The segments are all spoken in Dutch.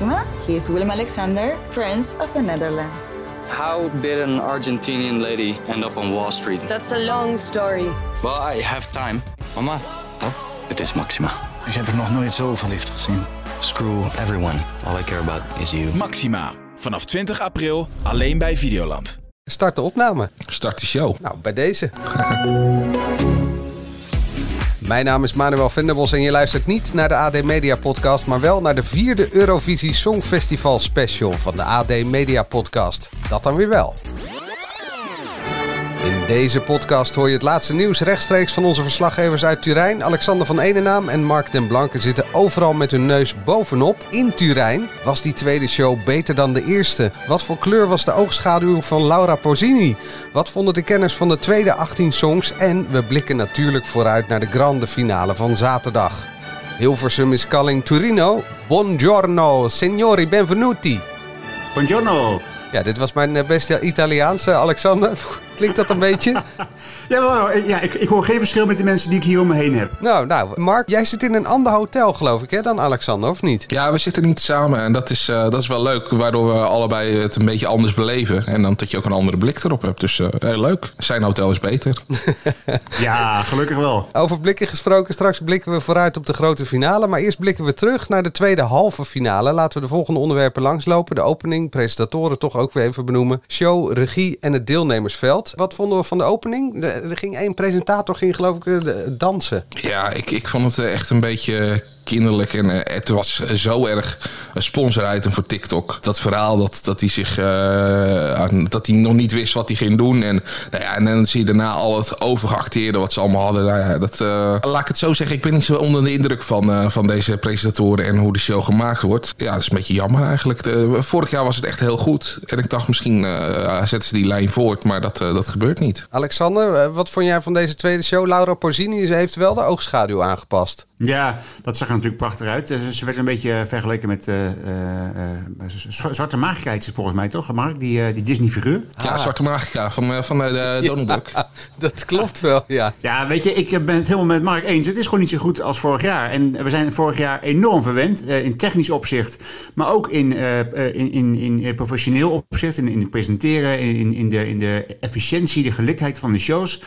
Maxima. He is Willem Alexander, Prince of the Netherlands. How did an Argentinian lady end up on Wall Street? That's a long story. Well, I have time. Mama, Oh, het is Maxima. ik heb er nog nooit zo verliefd gezien. Screw everyone. All I care about is you. Maxima. Vanaf 20 april alleen bij Videoland. Start de opname. Start de show. Nou, bij deze. Mijn naam is Manuel Venderbos en je luistert niet naar de AD Media Podcast, maar wel naar de vierde Eurovisie Songfestival special van de AD Media Podcast. Dat dan weer wel. Deze podcast hoor je het laatste nieuws rechtstreeks van onze verslaggevers uit Turijn. Alexander van Enenaam en Mark den Blanke zitten overal met hun neus bovenop. In Turijn was die tweede show beter dan de eerste. Wat voor kleur was de oogschaduw van Laura Pozzini? Wat vonden de kenners van de tweede 18 songs? En we blikken natuurlijk vooruit naar de grande finale van zaterdag. Hilversum is calling Turino. Buongiorno, signori, benvenuti. Buongiorno. Ja, dit was mijn eh, beste Italiaanse, Alexander. Klinkt dat een beetje? Ja, wel, ja ik, ik hoor geen verschil met de mensen die ik hier om me heen heb. Nou, nou, Mark, jij zit in een ander hotel, geloof ik, hè, dan Alexander, of niet? Ja, we zitten niet samen en dat is, eh, dat is wel leuk, waardoor we allebei het een beetje anders beleven. En dan dat je ook een andere blik erop hebt. Dus eh, heel leuk. Zijn hotel is beter. Ja, gelukkig wel. Over blikken gesproken, straks blikken we vooruit op de grote finale. Maar eerst blikken we terug naar de tweede halve finale. Laten we de volgende onderwerpen langslopen. De opening, presentatoren toch ook weer even benoemen. Show, regie en het deelnemersveld. Wat vonden we van de opening? Er ging één presentator, ging geloof ik eh, dansen. Ja, ik, ik vond het eh, echt een beetje kinderlijk. En eh, het was zo erg een sponsor-item voor TikTok. Dat verhaal dat, dat hij zich eh, dat hij nog niet wist wat hij ging doen. En, nou ja, en dan zie je daarna al het overgeacteerde wat ze allemaal hadden. Nou dat, eh, laat ik het zo zeggen, ik ben niet zo onder de indruk van, van deze presentatoren en hoe de show gemaakt wordt. Ja, dat is een beetje jammer eigenlijk. Vorig jaar was het echt heel goed. En ik dacht misschien zetten ze die lijn voort, maar dat, dat gebeurt niet. Alexander, wat vond jij van deze tweede show? Laura Porzini heeft wel de oogschaduw aangepast. Ja, dat zag er natuurlijk prachtig uit. Eh, Ze werd een beetje vergeleken met eh, eh, eh, Zwarte Magica, heet ze volgens mij toch, Mark? Die, eh, die Disney-figuur. Ja, Zwarte Magica van, eh, van eh, de Donald Duck. Ah, dat klopt wel, ja. Ja, weet je, ik ben het helemaal met Mark eens. Het is gewoon niet zo goed als vorig jaar. En we zijn vorig jaar enorm verwend eh, in technisch opzicht, maar ook in, eh, eh, in, in, in eh, professioneel opzicht, in, in het presenteren, in, in, de, in de efficiëntie, de geliktheid van de shows.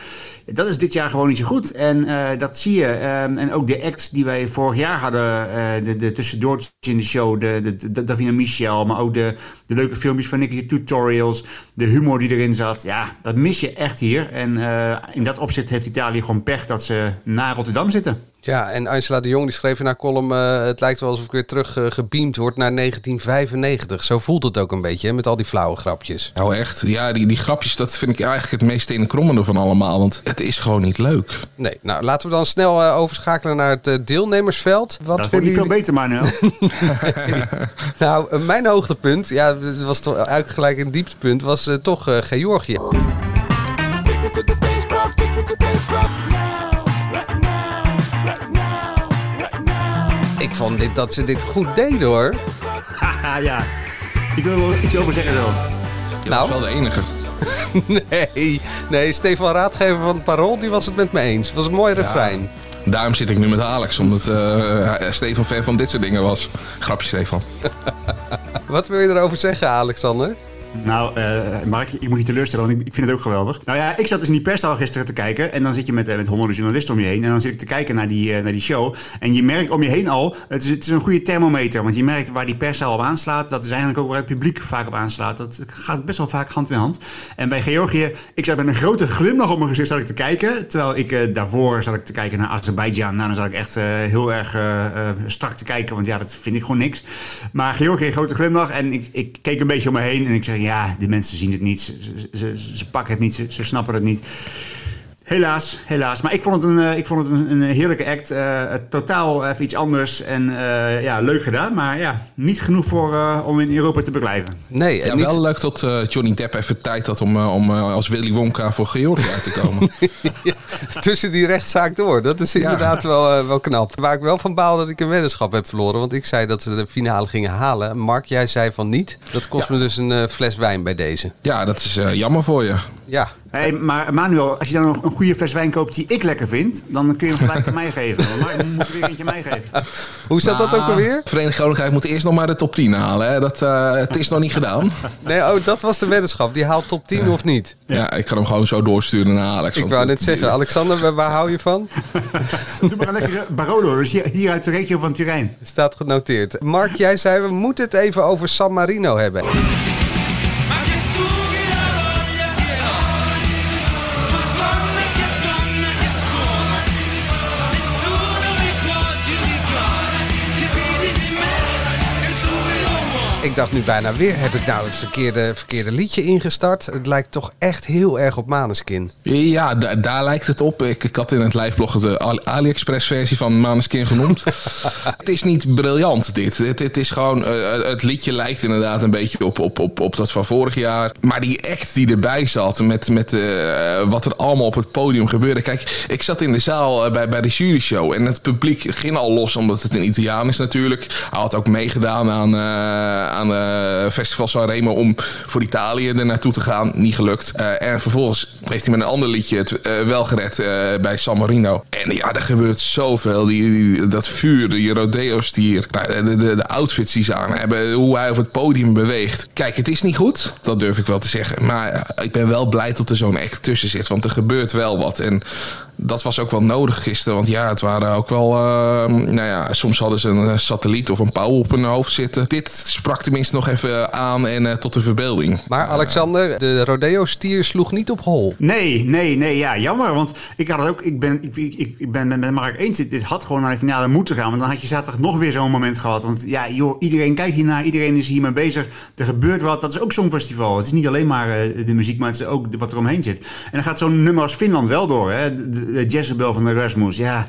Dat is dit jaar gewoon niet zo goed. En eh, dat zie je. Ehm, en ook de die wij vorig jaar hadden, eh, de, de tussendoortjes in de show, de, de, Davina Michel, maar ook de, de leuke filmpjes van Nicky Tutorials, de humor die erin zat. Ja, dat mis je echt hier. En eh, in dat opzicht heeft Italië gewoon pech dat ze naar Rotterdam zitten. Ja, en Angela de Jong die schreef in haar column... eh, het lijkt wel alsof ik weer terug eh, gebeamd word naar 1995. Zo voelt het ook een beetje, hè, met al die flauwe grapjes. Nou echt, ja, die, die grapjes, dat vind ik eigenlijk het meest tenenkrommende van allemaal. Want het is gewoon niet leuk. Nee, nou laten we dan snel eh, overschakelen naar het deelnemersveld. Wat dat wordt niet veel beter, Manuel. Nou, mijn hoogtepunt, ja, was toch eigenlijk gelijk een dieptepunt, was eh, toch eh, Georgië. Vond dit, dat ze dit goed deden hoor. Haha, ja. Ik wil er wel iets over zeggen zo. Je Nou. was wel de enige. Nee, nee, Stefan Raadgever van het Parool, die was het met me eens. Het was een mooi refrein. Daarom zit ik nu met Alex, omdat eh, Stefan fan van dit soort dingen was. Grapje, Stefan. Wat wil je erover zeggen, Alexander? Nou, eh, Mark, ik moet je teleurstellen, want ik, vind het ook geweldig. Nou ja, ik zat dus in die perszaal gisteren te kijken. En dan zit je met, eh, met honderden journalisten om je heen. En dan zit ik te kijken naar die, eh, naar die show. En je merkt om je heen al, het is, het is een goede thermometer. Want je merkt waar die perszaal op aanslaat. Dat is eigenlijk ook waar het publiek vaak op aanslaat. Dat gaat best wel vaak hand in hand. En bij Georgië, ik zat met een grote glimlach op mijn gezicht ik te kijken. Terwijl ik daarvoor zat ik te kijken naar Azerbeidzjan. Nou, dan zat ik echt heel erg strak te kijken. Want ja, dat vind ik gewoon niks. Maar Georgië, grote glimlach. En ik, ik keek een beetje om me heen. En ik zeg, ja, die mensen zien het niet. Ze, ze, ze, ze pakken het niet. Ze, ze snappen het niet. Helaas, helaas. Maar ik vond het een, eh, ik vond het een, een heerlijke act. Eh, totaal even iets anders. En eh, ja, leuk gedaan. Maar ja, niet genoeg voor, eh, om in Europa te blijven. Nee, en Ja, niet... wel leuk dat eh, Johnny Depp even tijd had om, om als Willy Wonka voor Georgië uit te komen. tussen die rechtszaak door. Dat is inderdaad wel, wel knap. Waar ik wel van baal dat ik een weddenschap heb verloren. Want ik zei dat ze de finale gingen halen. Mark, jij zei van niet. Dat kost me dus een fles wijn bij deze. ja, dat is eh, jammer voor je. Ja. Hey, maar Manuel, als je dan nog een goede fles wijn koopt die ik lekker vind, dan kun je hem gelijk aan mij geven. Maar dan moet je weer eentje mij geven. Hoe zat dat ook alweer? Verenigd Koninkrijk moet eerst nog maar de top 10 halen. Hè? Dat, eh, het is nog niet gedaan. Nee, oh, dat was de weddenschap. Die haalt top 10 of niet? Ja, ik kan hem gewoon zo doorsturen naar Alex. Ik wou net zeggen, Alexander, waar, waar hou je van? Doe maar een lekkere Barolo, dus hier, hier uit de regio van Turijn. Staat genoteerd. Mark, jij zei we moeten het even over San Marino hebben. Ik dacht nu bijna weer, heb ik nou het verkeerde, verkeerde liedje ingestart? Het lijkt toch echt heel erg op Maneskin. Ja, da- daar lijkt het op. Ik, ik had in het liveblog de Ali- AliExpress versie van Maneskin genoemd. het is niet briljant dit. Het, het is gewoon, eh, het liedje lijkt inderdaad een beetje op, op, op, op dat van vorig jaar. Maar die act die erbij zat met, met eh, wat er allemaal op het podium gebeurde. Kijk, ik zat in de zaal eh, bij, bij de jury show en het publiek ging al los omdat het een Italiaan is natuurlijk. Hij had ook meegedaan aan, aan eh Festival Sanremo om voor Italië er naartoe te gaan. Niet gelukt. Eh, en vervolgens heeft hij met een ander liedje het eh, wel gered bij San Marino. En ja, er gebeurt zoveel. Die, die- dat vuur, die rodeo-stier. Nou, de, de, de outfits die ze aan hebben. Hoe hij op het podium beweegt. Kijk, het is niet goed. Dat durf ik wel te zeggen. Maar ik ben wel blij dat er zo'n act tussen zit. Want er gebeurt wel wat. En dat was ook wel nodig gisteren. Want ja, het waren ook wel... eh, nou ja, soms hadden ze een eh, satelliet of een pauw op hun hoofd zitten. Dit sprak tenminste nog even aan en eh, tot de verbeelding. Maar Alexander, de rodeo-stier sloeg niet op hol. Nee, nee, nee, ja, jammer. Want ik had het ook, ik ben, ik, ik, ik ben met- met Mark eens. Dit, dit had gewoon naar de finale moeten gaan. Want dan had je zaterdag nog weer zo'n moment gehad. Want ja, joh, iedereen kijkt hiernaar, iedereen is hiermee bezig. Er gebeurt wat. Dat is ook zo'n festival. Het is niet alleen maar eh, de muziek, maar het is ook de- wat er omheen zit. En dan gaat zo'n nummer als Finland wel door. Hè? De, de, de Jezebel van de Rasmus. Ja,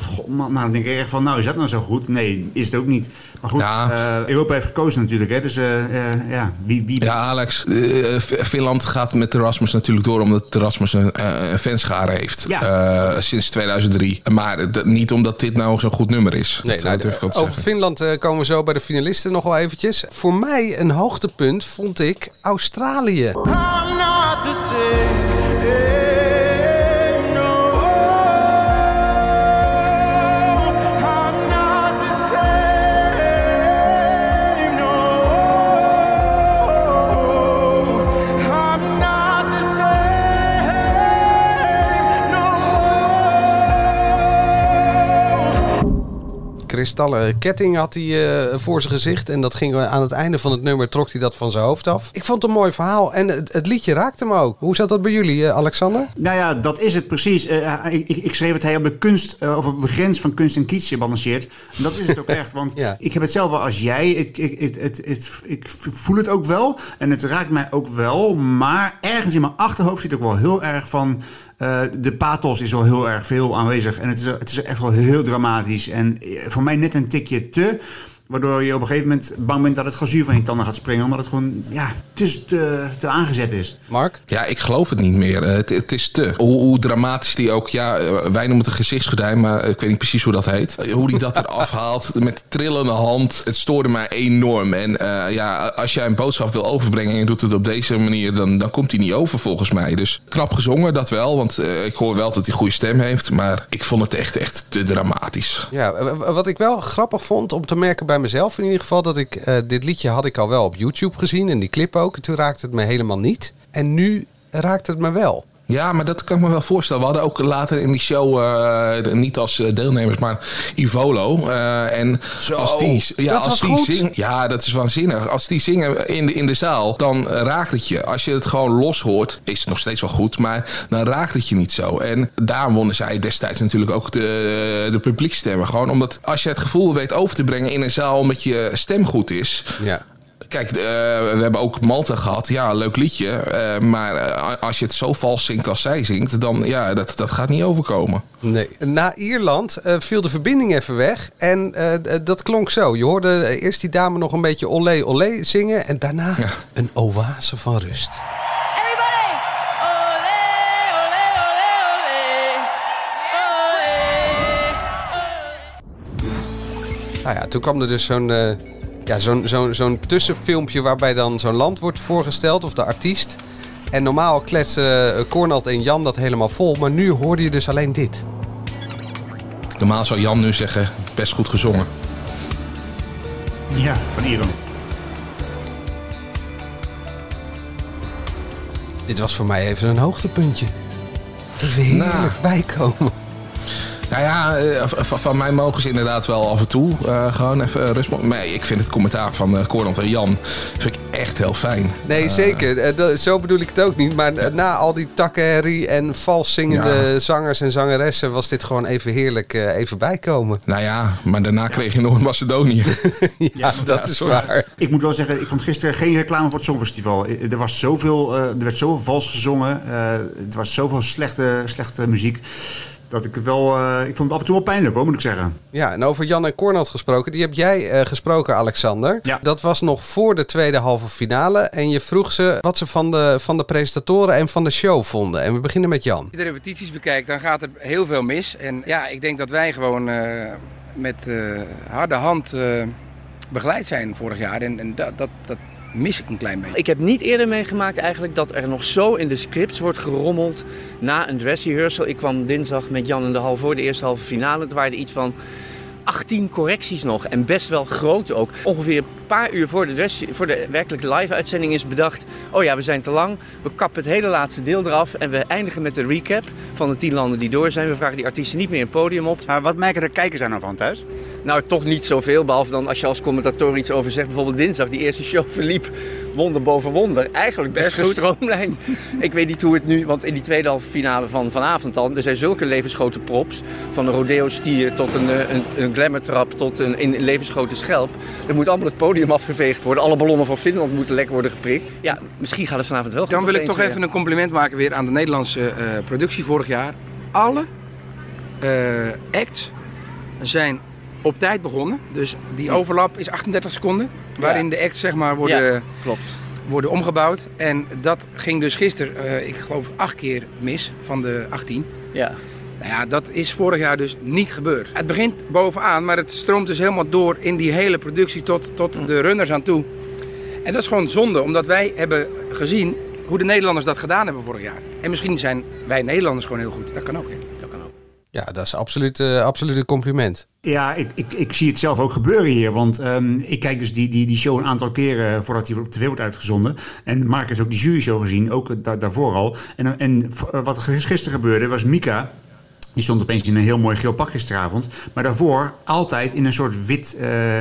god, man, nou, dan denk ik echt van, nou, is dat nou zo goed? Nee, is het ook niet. Maar goed, Ja. eh, Europa heeft gekozen natuurlijk. Hè? Dus eh, eh, ja, wie... wie Ja, Alex, eh, Finland gaat met de Rasmus natuurlijk door omdat de Rasmus een, eh, een fanschare heeft. Ja. Eh, sinds 2003. Maar niet omdat dit nou zo'n goed nummer is. Nee, dat nou, eh, over zeggen. Finland eh, komen we zo bij de finalisten nog wel eventjes. Voor mij een hoogtepunt vond ik Australië. Kristallen ketting had hij eh, voor zijn gezicht. En dat ging eh, aan het einde van het nummer, trok hij dat van zijn hoofd af. Ik vond het een mooi verhaal. En het, het liedje raakte me ook. Hoe zat dat bij jullie, eh, Alexander? Nou ja, dat is het precies. Ik, ik, ik schreef het hij op de kunst, of op de grens van kunst en kitsch balanceert. En dat is het ook echt. Want Ja. ik heb het zelf wel als jij. Ik, ik, het, het, het, ik voel het ook wel. En het raakt mij ook wel. Maar ergens in mijn achterhoofd zit ook wel heel erg van. de pathos is wel heel erg veel aanwezig. En het is, het is echt wel heel dramatisch. En voor mij net een tikje te. Waardoor je op een gegeven moment bang bent dat het glazuur van je tanden gaat springen. Omdat het gewoon ja, te, te, te aangezet is. Mark? Ja, ik geloof het niet meer. Eh, Het, het is te. Hoe, hoe dramatisch die ook... Ja, eh, wij noemen het een gezichtsgordijn, maar ik weet niet precies hoe dat heet. Eh, Hoe die dat eraf haalt met trillende hand. Het stoorde mij enorm. En eh, ja, als jij een boodschap wil overbrengen en je doet het op deze manier... dan, dan komt hij niet over volgens mij. Dus knap gezongen, dat wel. Want ik hoor wel dat hij een goede stem heeft. Maar ik vond het echt, echt te dramatisch. Ja, wat ik wel grappig vond om te merken bij mezelf in ieder geval... dat ik eh, dit liedje had ik al wel op YouTube gezien en die clip ook. En toen raakte het me helemaal niet. En nu raakt het me wel. Ja, maar dat kan ik me wel voorstellen. We hadden ook later in die show, eh, niet als eh, deelnemers, maar Ivolo. eh, en als die, ja, dat als die zingt, ja, dat is waanzinnig. Als die zingen in de, in de zaal, dan raakt het je. Als je het gewoon los hoort, is het nog steeds wel goed, maar dan raakt het je niet zo. En daar wonnen zij destijds natuurlijk ook de, de publiekstemmen. Gewoon omdat als je het gevoel weet over te brengen in een zaal omdat je stem goed is, Ja. Kijk, eh, we hebben ook Malta gehad. Ja, leuk liedje. eh, maar eh, als je het zo vals zingt als zij zingt, dan ja, dat, dat gaat niet overkomen. Nee. Na Ierland eh, viel de verbinding even weg. En eh, dat klonk zo. Je hoorde eerst die dame nog een beetje olé olé zingen. En daarna Ja. een oase van rust. Everybody! Ole, ole, ole, ole. Ole. Nou ja, toen kwam er dus zo'n eh, ja, zo'n zo'n zo'n tussenfilmpje waarbij dan zo'n land wordt voorgesteld of de artiest. En normaal kletsen eh, Cornald en Jan dat helemaal vol, maar nu hoorde je dus alleen dit. Normaal zou Jan nu zeggen, best goed gezongen. Ja, van Iran. Dit was voor mij even een hoogtepuntje. Even heerlijk Nou. bijkomen. Nou ja, eh, van mij mogen ze inderdaad wel af en toe eh, gewoon even rust. mo- Maar ik vind het commentaar van uh, Cornald en Jan vind ik echt heel fijn. Nee, zeker. Eh, dat- zo bedoel ik het ook niet. Maar eh, na al die takkenherrie en vals zingende zangers en zangeressen... was dit gewoon even heerlijk eh, even bijkomen. Nou ja, maar daarna kreeg je nog Macedonië. Ja, dat is waar. Ik moet wel zeggen, ik vond gisteren geen reclame voor het Songfestival. Eh, Er, was zoveel, eh, er werd zoveel vals gezongen. eh, er was zoveel slechte, slechte muziek. Dat ik het wel. eh, ik vond het af en toe wel pijnlijk hoor, moet ik zeggen. Ja, en over Jan en Cornald gesproken. Die heb jij eh, gesproken, Alexander. Ja. Dat was nog voor de tweede halve finale. En je vroeg ze wat ze van de, van de presentatoren en van de show vonden. En we beginnen met Jan. Als je de repetities bekijkt, dan gaat er heel veel mis. En ja, ik denk dat wij gewoon eh, met eh, harde hand eh, begeleid zijn vorig jaar. En, en dat, dat, dat mis ik een klein beetje. Ik heb niet eerder meegemaakt eigenlijk dat er nog zo in de scripts wordt gerommeld na een dress rehearsal. Ik kwam dinsdag met Jan in de hal voor de eerste halve finale. Het waren iets van 18 correcties nog en best wel groot ook. Ongeveer een paar uur voor de, dress, voor de werkelijke live-uitzending is bedacht... oh ja, we zijn te lang, we kappen het hele laatste deel eraf... en we eindigen met de recap van de 10 landen die door zijn. We vragen die artiesten niet meer een podium op. Maar wat merken de kijkers daar nou van thuis? Nou, toch niet zoveel, behalve dan als je als commentator iets over zegt. Bijvoorbeeld dinsdag, die eerste show verliep wonder boven wonder. Eigenlijk best gestroomlijnd. Ik weet niet hoe het nu, want in die tweede halve finale van vanavond dan... er zijn zulke levensgrote props, van een rodeo-stier tot een, eh, een, een glamour-trap... tot een, een levensgrote schelp. Er moet allemaal het podium afgeveegd worden. Alle ballonnen van Finland moeten lek worden geprikt. Ja, misschien gaat het vanavond wel goed. Dan wil ik toch even een compliment maken weer aan de Nederlandse eh, productie vorig jaar. Alle eh, acts zijn op tijd begonnen. Dus die overlap is 38 seconden. Waarin de acts zeg maar worden, Ja, klopt. worden omgebouwd. En dat ging dus gisteren, eh, ik geloof, acht keer mis van de 18. Ja. Nou ja, dat is vorig jaar dus niet gebeurd. Het begint bovenaan, maar het stroomt dus helemaal door in die hele productie tot, tot de runners aan toe. En dat is gewoon zonde, omdat wij hebben gezien hoe de Nederlanders dat gedaan hebben vorig jaar. En misschien zijn wij Nederlanders gewoon heel goed. Dat kan ook. Hè? Ja, dat is absoluut, eh, absoluut een compliment. Ja, ik, ik, ik zie het zelf ook gebeuren hier. Want ehm, ik kijk dus die, die, die show een aantal keren voordat die op tv wordt uitgezonden. En Mark heeft ook die jury show gezien, ook da- daarvoor al. En, en wat er gisteren gebeurde was Mika. Die stond opeens in een heel mooi geel pak gisteravond. Maar daarvoor altijd in een soort wit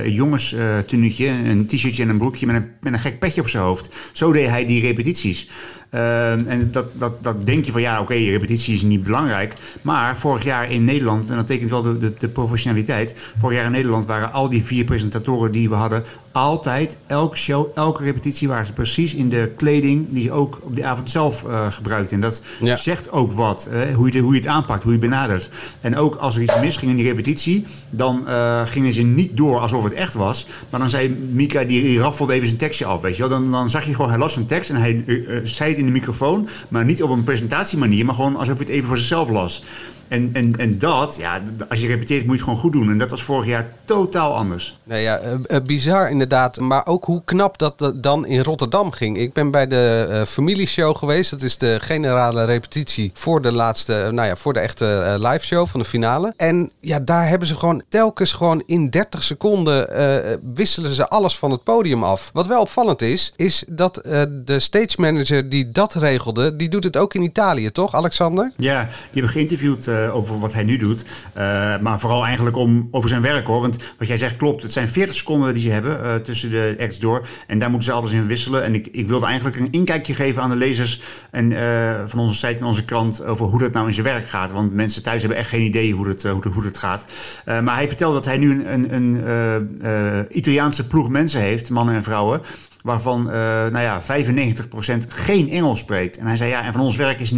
jongens eh, tenuutje. Een t-shirtje en een broekje met een, met een gek petje op zijn hoofd. Zo deed hij die repetities. Ehm, en dat, dat, dat denk je van ja, oké, repetitie is niet belangrijk. Maar vorig jaar in Nederland, en dat tekent wel de, de professionaliteit. Vorig jaar in Nederland waren al die vier presentatoren die we hadden. Altijd, elke show, elke repetitie waren ze precies in de kleding die ze ook op die avond zelf eh gebruikten. En dat Ja. zegt ook wat, hoe, je, de- hoe je het aanpakt, hoe je het benadert. En ook als er iets misging in die repetitie, dan eh, gingen ze niet door alsof het echt was. Maar dan zei Mika, die, die raffelde even zijn tekstje af, weet je wel. Dan, dan zag je gewoon, hij las zijn tekst en hij eh, zei het in de microfoon. Maar niet op een presentatiemanier, maar gewoon alsof hij het even voor zichzelf las. En, en, en dat, ja, als je repeteert moet je het gewoon goed doen. En dat was vorig jaar totaal anders. Nou ja, eh, eh, bizar inderdaad. Maar ook hoe knap dat dat dan in Rotterdam ging. Ik ben bij de eh, familieshow geweest. Dat is de generale repetitie voor de laatste, nou ja, voor de echte live show van de finale. En ja, daar hebben ze gewoon telkens gewoon in 30 seconden wisselen ze alles van het podium af. Wat wel opvallend is, is dat de stage manager die dat regelde, die doet het ook in Italië, toch, Alexander? Ja, die hebben geïnterviewd eh, over wat hij nu doet. Eh, maar vooral eigenlijk om, over zijn werk hoor. Want wat jij zegt klopt. Het zijn 40 seconden die ze hebben eh, tussen de acts door. En daar moeten ze alles in wisselen. En ik, ik wilde eigenlijk een inkijkje geven aan de lezers en, van onze site en onze krant. Over hoe dat nou in zijn werk gaat. Want mensen thuis hebben echt geen idee hoe het, hoe hoe het gaat. Maar hij vertelde dat hij nu een, een, een Italiaanse ploeg mensen heeft, mannen en vrouwen waarvan eh, nou ja, 95% geen Engels spreekt. En hij zei ja, en van ons werk is 99%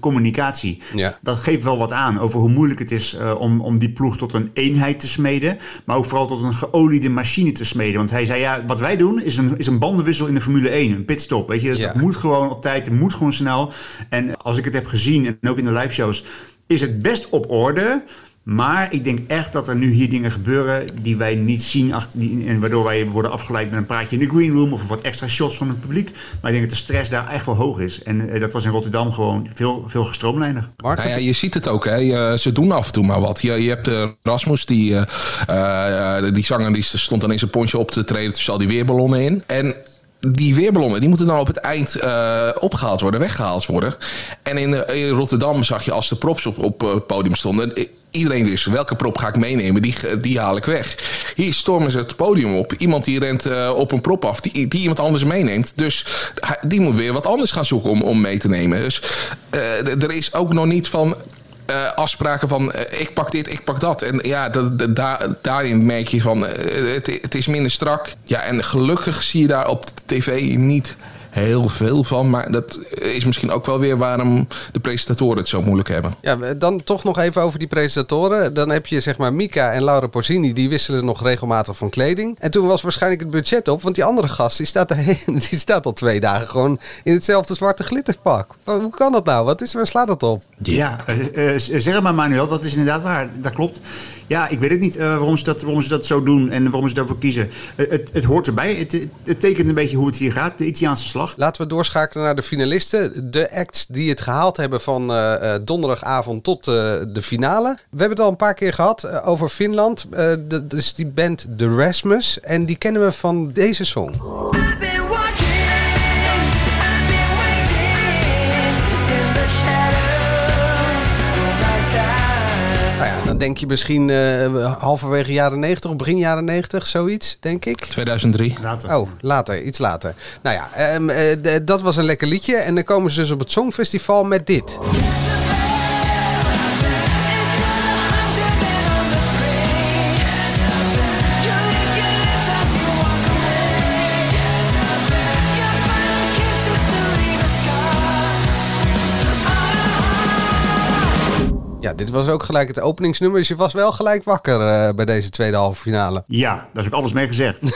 communicatie. Ja. Dat geeft wel wat aan over hoe moeilijk het is eh, om, om die ploeg tot een eenheid te smeden. Maar ook vooral tot een geoliede machine te smeden. Want hij zei ja, wat wij doen is een, is een bandenwissel in de Formule 1, een pitstop. Weet je, het Ja. moet gewoon op tijd, het moet gewoon snel. En als ik het heb gezien en ook in de live shows, is het best op orde. Maar ik denk echt dat er nu hier dingen gebeuren die wij niet zien. Achter, die, en waardoor wij worden afgeleid met een praatje in de green room of wat extra shots van het publiek. Maar ik denk dat de stress daar echt wel hoog is. En eh, dat was in Rotterdam gewoon veel, veel gestroomlijnder. Nou ja, je ziet het ook, hè. Je- ze doen af en toe maar wat. Je, je hebt eh, Rasmus, die, eh, eh, die zanger, die stond dan in zijn poncho op te treden tussen al die weerballonnen in. En die weerballonnen, die moeten dan op het eind eh, opgehaald worden, weggehaald worden. En in, in Rotterdam zag je als de props op, op het podium stonden... Iedereen wist, welke prop ga ik meenemen, die, die haal ik weg. Hier stormen ze het podium op. Iemand die rent eh, op een prop af, die, die iemand anders meeneemt. Dus die moet weer wat anders gaan zoeken om, om mee te nemen. Dus eh, er is ook nog niet van eh, afspraken van ik pak dit, ik pak dat. En ja, daarin merk je van het, het is minder strak. Ja, en gelukkig zie je daar op de tv niet heel veel van. Maar dat is misschien ook wel weer waarom de presentatoren het zo moeilijk hebben. Ja, dan toch nog even over die presentatoren. Dan heb je zeg maar Mika en Laura Porzini, die wisselen nog regelmatig van kleding. En toen was waarschijnlijk het budget op, want die andere gast die staat, die staat al twee dagen gewoon in hetzelfde zwarte glitterpak. Hoe kan dat nou? Wat is, waar slaat dat op? Ja, eh, eh, zeg maar Manuel, dat is inderdaad waar. Dat klopt. Ja, ik weet het niet eh, waarom, ze dat, waarom ze dat zo doen en waarom ze daarvoor kiezen. Het, het hoort erbij. Het, het, het tekent een beetje hoe het hier gaat. De Italiaanse slag. Laten we doorschakelen naar de finalisten. De acts die het gehaald hebben van eh, eh, donderdagavond tot eh, de finale. We hebben het al een paar keer gehad eh, over Finland. Eh, dat is die band The Rasmus. En die kennen we van deze song. Dan denk je misschien eh, halverwege jaren 90 of begin jaren 90, zoiets, denk ik. 2003. Later. Oh, later, iets later. Nou ja, ehm, eh, dat was een lekker liedje. En dan komen ze dus op het Songfestival met dit. Dit was ook gelijk het openingsnummer. Dus je was wel gelijk wakker eh, bij deze tweede halve finale. Ja, daar is ook alles mee gezegd.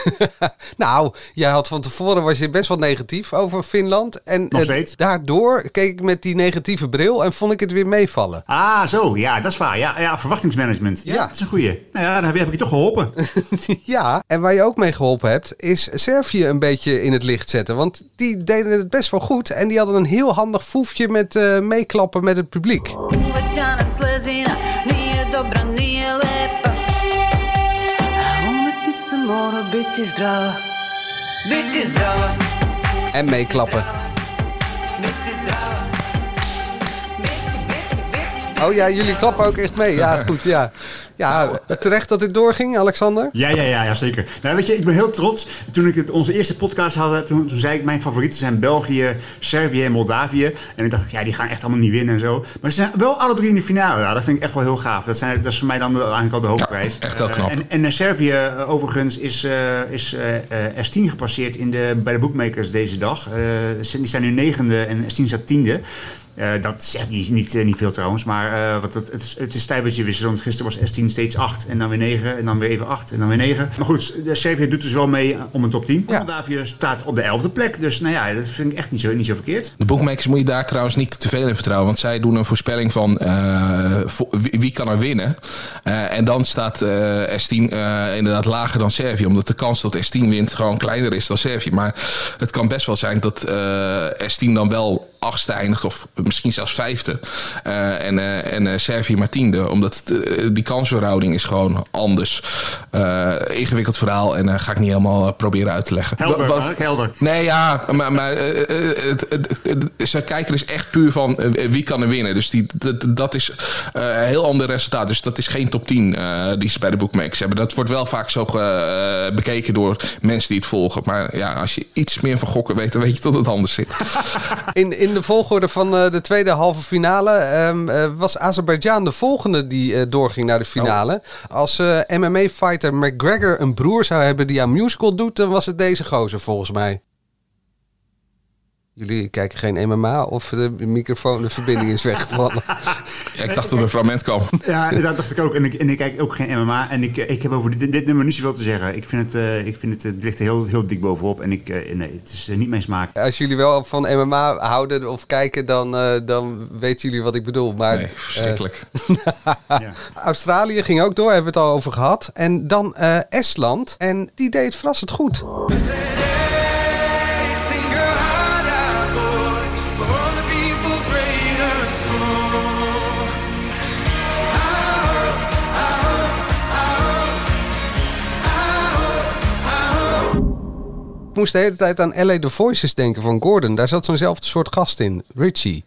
Nou, jij had van tevoren was je best wel negatief over Finland. En Nog daardoor keek ik met die negatieve bril en vond ik het weer meevallen. Ah, zo. Ja, dat is waar. Ja, ja verwachtingsmanagement. Ja, Ja. dat is een goeie. Nou ja, dan heb, heb ik je toch geholpen. Ja, en waar je ook mee geholpen hebt, is Servië een beetje in het licht zetten. Want die deden het best wel goed. En die hadden een heel handig foefje met eh, meeklappen met het publiek. Mora biti zdrava Biti zdrava, En meeklappen. Oh ja, jullie klappen ook echt mee. Ja, goed, ja. Ja, terecht dat dit doorging, Alexander. Ja, ja, ja, ja, zeker. Nou, weet je, ik ben heel trots. Toen ik het, onze eerste podcast hadden, toen, toen zei ik mijn favorieten zijn België, Servië en Moldavië. En ik dacht, ja, die gaan echt allemaal niet winnen en zo. Maar ze zijn wel alle drie in de finale. Ja, dat vind ik echt wel heel gaaf. Dat, zijn, dat is voor mij dan de- eigenlijk al de hoofdprijs. echt heel Eh, knap. en en eh, Servië, eh, overigens, is, eh, is eh, eh, S10 gepasseerd in de, bij de bookmakers deze dag. Eh, die zijn nu negende en S10 staat tiende. Eh, dat zegt niet, niet, eh, niet veel trouwens, maar eh, wat het, het, is, het is tijdens wisselen. Want gisteren was S10 steeds 8 en dan weer 9 en dan weer even 8 en dan weer 9. Maar goed, de Servië doet dus wel mee om een top 10. Ja. Moldavië staat op de 11e plek, dus nou ja, dat vind ik echt niet zo, niet zo verkeerd. De bookmakers moet je daar trouwens niet te veel in vertrouwen. Want zij doen een voorspelling van eh, vo- wie, wie kan er winnen. Eh, en dan staat eh, S10 eh, inderdaad lager dan Servië. Omdat de kans dat S10 wint gewoon kleiner is dan Servië. Maar het kan best wel zijn dat eh, S10 dan wel achtste eindigt. Of misschien zelfs vijfde. Eh, en eh, en eh, Servië maar tiende. Omdat het, die kansverhouding is gewoon anders. Eh, ingewikkeld verhaal. En eh, ga ik niet helemaal proberen uit te leggen. Helder, helder. Nee, ja, maar, maar het, het, het- ze kijken dus echt puur van wie kan er winnen. Dus die, dat, dat is eh, een heel ander resultaat. Dus dat is geen top 10 eh, die ze bij de bookmakers hebben. Dat wordt wel vaak zo bekeken door mensen die het volgen. Maar ja, als je iets meer van gokken weet, dan weet je dat het anders zit. In, in de volgorde van eh, de tweede halve finale ehm, eh, was Azerbeidzjan de volgende die eh, doorging naar de finale. Als eh, MMA-fighter McGregor een broer zou hebben die aan musical doet, dan was het deze gozer volgens mij. Jullie kijken geen MMA of de microfoon, de verbinding is weggevallen. ik dacht dat er een fragment kwam. Ja, dat dacht ik ook. En ik, en ik kijk ook geen MMA. En ik, ik heb over dit, dit nummer niet zoveel te zeggen. Ik vind het, eh, ik vind het, het ligt er heel, heel dik bovenop. En ik, eh, nee, het is eh, niet mijn smaak. Als jullie wel van MMA houden of kijken, dan, eh, dan weten jullie wat ik bedoel. Maar, Nee, verschrikkelijk. eh, Australië ging ook door, hebben we het al over gehad. En dan eh, Estland. En die deed het verrassend goed. Moest de hele tijd aan LA The Voices denken van Gordon. Daar zat zo'nzelfde soort gast in, Richie.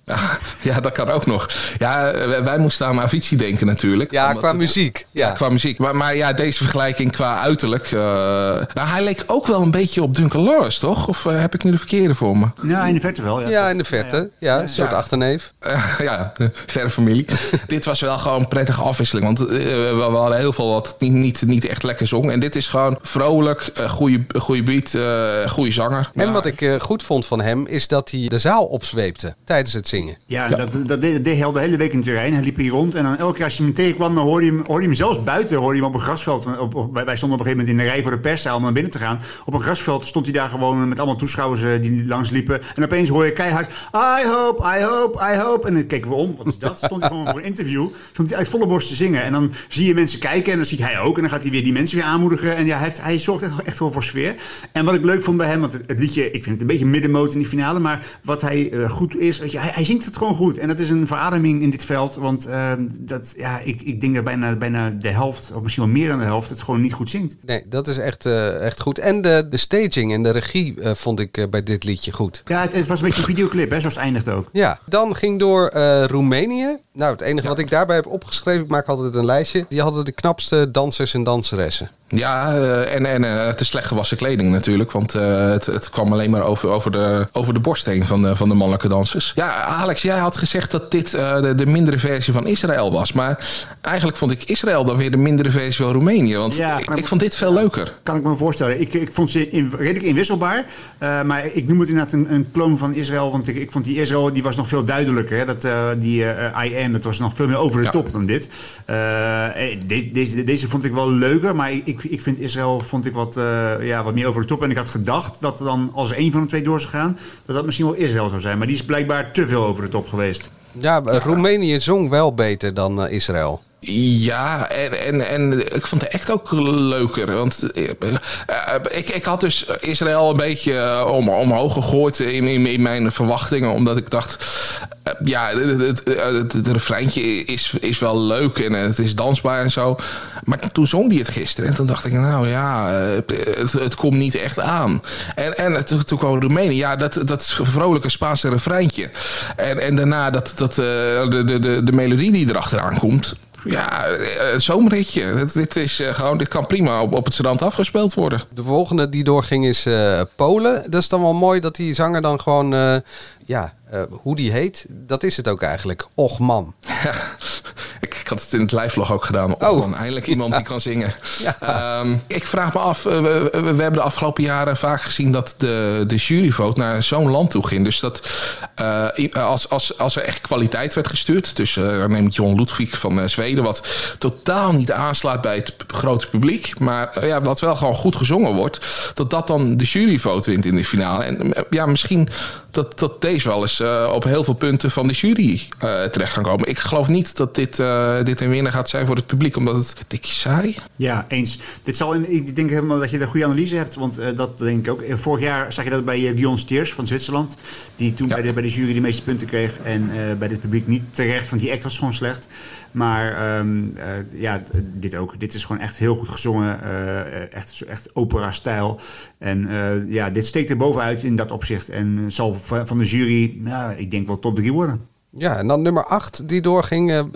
Ja, dat kan ook nog. Ja, wij, moesten aan Avicii denken natuurlijk. Ja, qua het- muziek. Ja. Qua muziek. Maar, maar ja, deze vergelijking qua uiterlijk. eh, nou, hij leek ook wel een beetje op Duncan Lawrence, toch? Of eh, heb ik nu de verkeerde voor me? Ja, in de verte wel. Ja, Ja, in de verte. Ja, een soort Ja. achterneef. Ja, verre familie. dit was wel gewoon een prettige afwisseling. Want eh, we, hadden heel veel wat niet, niet, niet echt lekker zong. En dit is gewoon vrolijk, goede, goede beat, eh goede zanger. En wat ik eh, goed vond van hem, is dat hij de zaal opzweepte tijdens het zingen. Ja, Dat, dat deed, deed hij al de hele week in Turijn. Hij liep hier rond en dan elke keer als je hem tegenkwam, dan hoorde je hem, hoorde je hem zelfs buiten. Hoorde je hem op een grasveld. Op, op- wij wij stonden op een gegeven moment in de rij voor de perszaal om naar binnen te gaan. Op een grasveld stond hij daar gewoon met allemaal toeschouwers eh, die langs liepen. En opeens hoor je keihard, I hope, I hope, I hope. En dan keken we om, wat is dat? Stond hij gewoon voor een interview. Stond hij uit volle borst te zingen. En dan zie je mensen kijken en dan ziet hij ook. En dan gaat hij weer die mensen weer aanmoedigen. En ja, hij, heeft, hij zorgt echt, echt wel voor sfeer. En wat ik leuk vond bij hem, want het, liedje, ik vind het een beetje middenmoot in die finale. Maar wat hij eh, goed is, weet je, hij, hij zingt het gewoon goed. En dat is een verademing in dit veld. Want eh, dat, ja, ik, ik denk dat bijna, bijna de helft, of misschien wel meer dan de helft, het gewoon niet goed zingt. Nee, dat is echt, eh, echt goed. En de, de staging en de regie eh, vond ik eh, bij dit liedje goed. Ja, het, het was een beetje een videoclip, hè, zoals het eindigt ook. Ja, dan ging door eh, Roemenië. Nou, het enige wat ik daarbij heb opgeschreven, ik maak altijd een lijstje. Die hadden de knapste dansers en danseressen. Ja, eh, en, en eh, te slecht gewassen kleding natuurlijk. Want het, het kwam alleen maar over, over, de, over de borst heen van de, van de mannelijke dansers. Ja, Alex, jij had gezegd dat dit eh, de, de mindere versie van Israël was. Maar eigenlijk vond ik Israël dan weer de mindere versie van Roemenië. Want Ja, ik, ik vond dit veel leuker. Kan ik me voorstellen. Ik, ik vond ze in, redelijk inwisselbaar. Eh, maar ik noem het inderdaad een, een kloon van Israël. Want ik, ik vond die Israël die was nog veel duidelijker. Hè? Dat, eh, die eh, I am, dat was nog veel meer over de Ja. top dan dit. Eh, eh, de- deze, deze vond ik wel leuker. Maar ik, ik vind Israël vond ik wat, eh, ja, wat meer over de top. En ik had gedacht dat er dan als één van de twee door zou gaan... dat dat misschien wel Israël zou zijn. Maar die is blijkbaar te veel over de top geweest. Ja, eh, Roemenië zong wel beter dan eh, Israël. Ja, en, en, en ik vond de act ook leuker. Want eh, ik, ik had dus Israël een beetje om, omhoog gegooid in, in, in mijn verwachtingen. Omdat ik dacht, ja, het, het, het, het refreintje is, is wel leuk en het is dansbaar en zo. Maar toen zong hij het gisteren en toen dacht ik, nou ja, eh, het, komt niet echt aan. En, en toen, toen kwam Roemenië, ja, dat, dat vrolijke Spaanse refreintje. En, en daarna dat, dat, eh, de, de, de, de melodie die erachteraan komt. Ja, eh, het zomerritje. Dit, is, eh, gewoon, dit kan prima op, op het strand afgespeeld worden. De volgende die doorging is eh, Polen. Dat is dan wel mooi dat die zanger dan gewoon, eh, ja, eh, hoe die heet, dat is het ook eigenlijk. Och man. Ik, ik had het in het live ook gedaan. Oh, man, eindelijk iemand die kan zingen. Ehm, ik vraag me af, eh, we, hebben de afgelopen jaren vaak gezien dat de, de juryvote naar zo'n land toe ging. Dus dat eh, als, als, als er echt kwaliteit werd gestuurd. Dus neem John Ludwig van Zweden, wat totaal niet aanslaat bij het grote publiek. Maar ja, wat wel gewoon goed gezongen wordt. Dat dat dan de juryvote wint in de finale. En ja, misschien dat, dat deze wel eens eh, op heel veel punten van de jury eh, terecht gaan komen. Ik geloof niet dat dit, eh, dit een winnaar gaat zijn voor het publiek, omdat het dik saai. Ja, eens. Dit zal in, ik denk helemaal dat je een goede analyse hebt, want dat denk ik ook. Vorig jaar zag je dat bij Guillaume Steers van Zwitserland, die toen bij, de, bij de jury de meeste punten kreeg en bij dit publiek niet terecht, want die act was gewoon slecht. Maar ehm, eh, ja, dit ook. Dit is gewoon echt heel goed gezongen, eh, echt, echt opera-stijl. En eh, ja, dit steekt er bovenuit in dat opzicht en zal van de jury, ja, ik denk wel top 3 worden. Ja, en dan nummer 8 die doorging,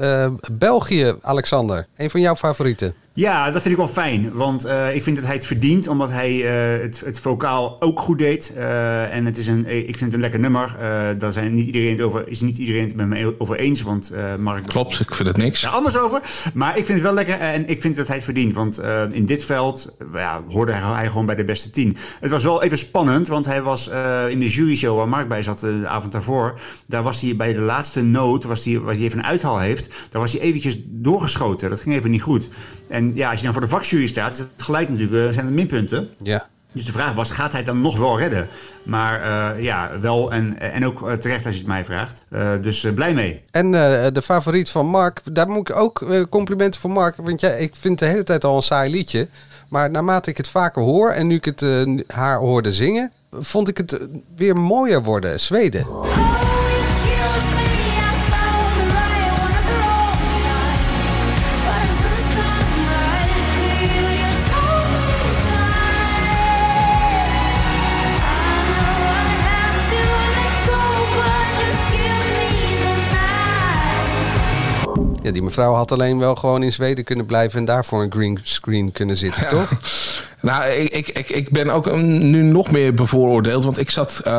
België, Alexander. Een van jouw favorieten. Ja, dat vind ik wel fijn. Want eh, ik vind dat hij het verdient, omdat hij eh, het, het vocaal ook goed deed. Eh, en het is een, ik vind het een lekker nummer. Daar zijn niet iedereen het over, is niet iedereen het met me over eens. Want Mark... Klopt, ik vind het niks. Ja, anders over. Maar ik vind het wel lekker en ik vind dat hij het verdient. Want in dit veld ja, hoorde hij, gewoon bij de beste tien. Het was wel even spannend, want hij was in de juryshow waar Mark bij zat de avond daarvoor. Daar was hij bij de laatste noot, was hij, waar hij even een uithaal heeft. Daar was hij eventjes doorgeschoten. Dat ging even niet goed. En ja, als je dan voor de vakjury staat, is het gelijk natuurlijk, eh, zijn het minpunten. Ja. Dus de vraag was, gaat hij het dan nog wel redden? Maar eh, ja, wel en, en ook eh, terecht als je het mij vraagt. Dus blij mee. En de favoriet van Mark, daar moet ik ook complimenten voor Mark. Want ja, ik vind de hele tijd al een saai liedje. Maar naarmate ik het vaker hoor en nu ik het haar hoorde zingen, vond ik het weer mooier worden. Zweden. Ja, die mevrouw had alleen wel gewoon in Zweden kunnen blijven en daarvoor een green screen kunnen zitten, toch? Nou, ik, ik, ik, ben ook nu nog meer bevooroordeeld. Want ik zat, eh,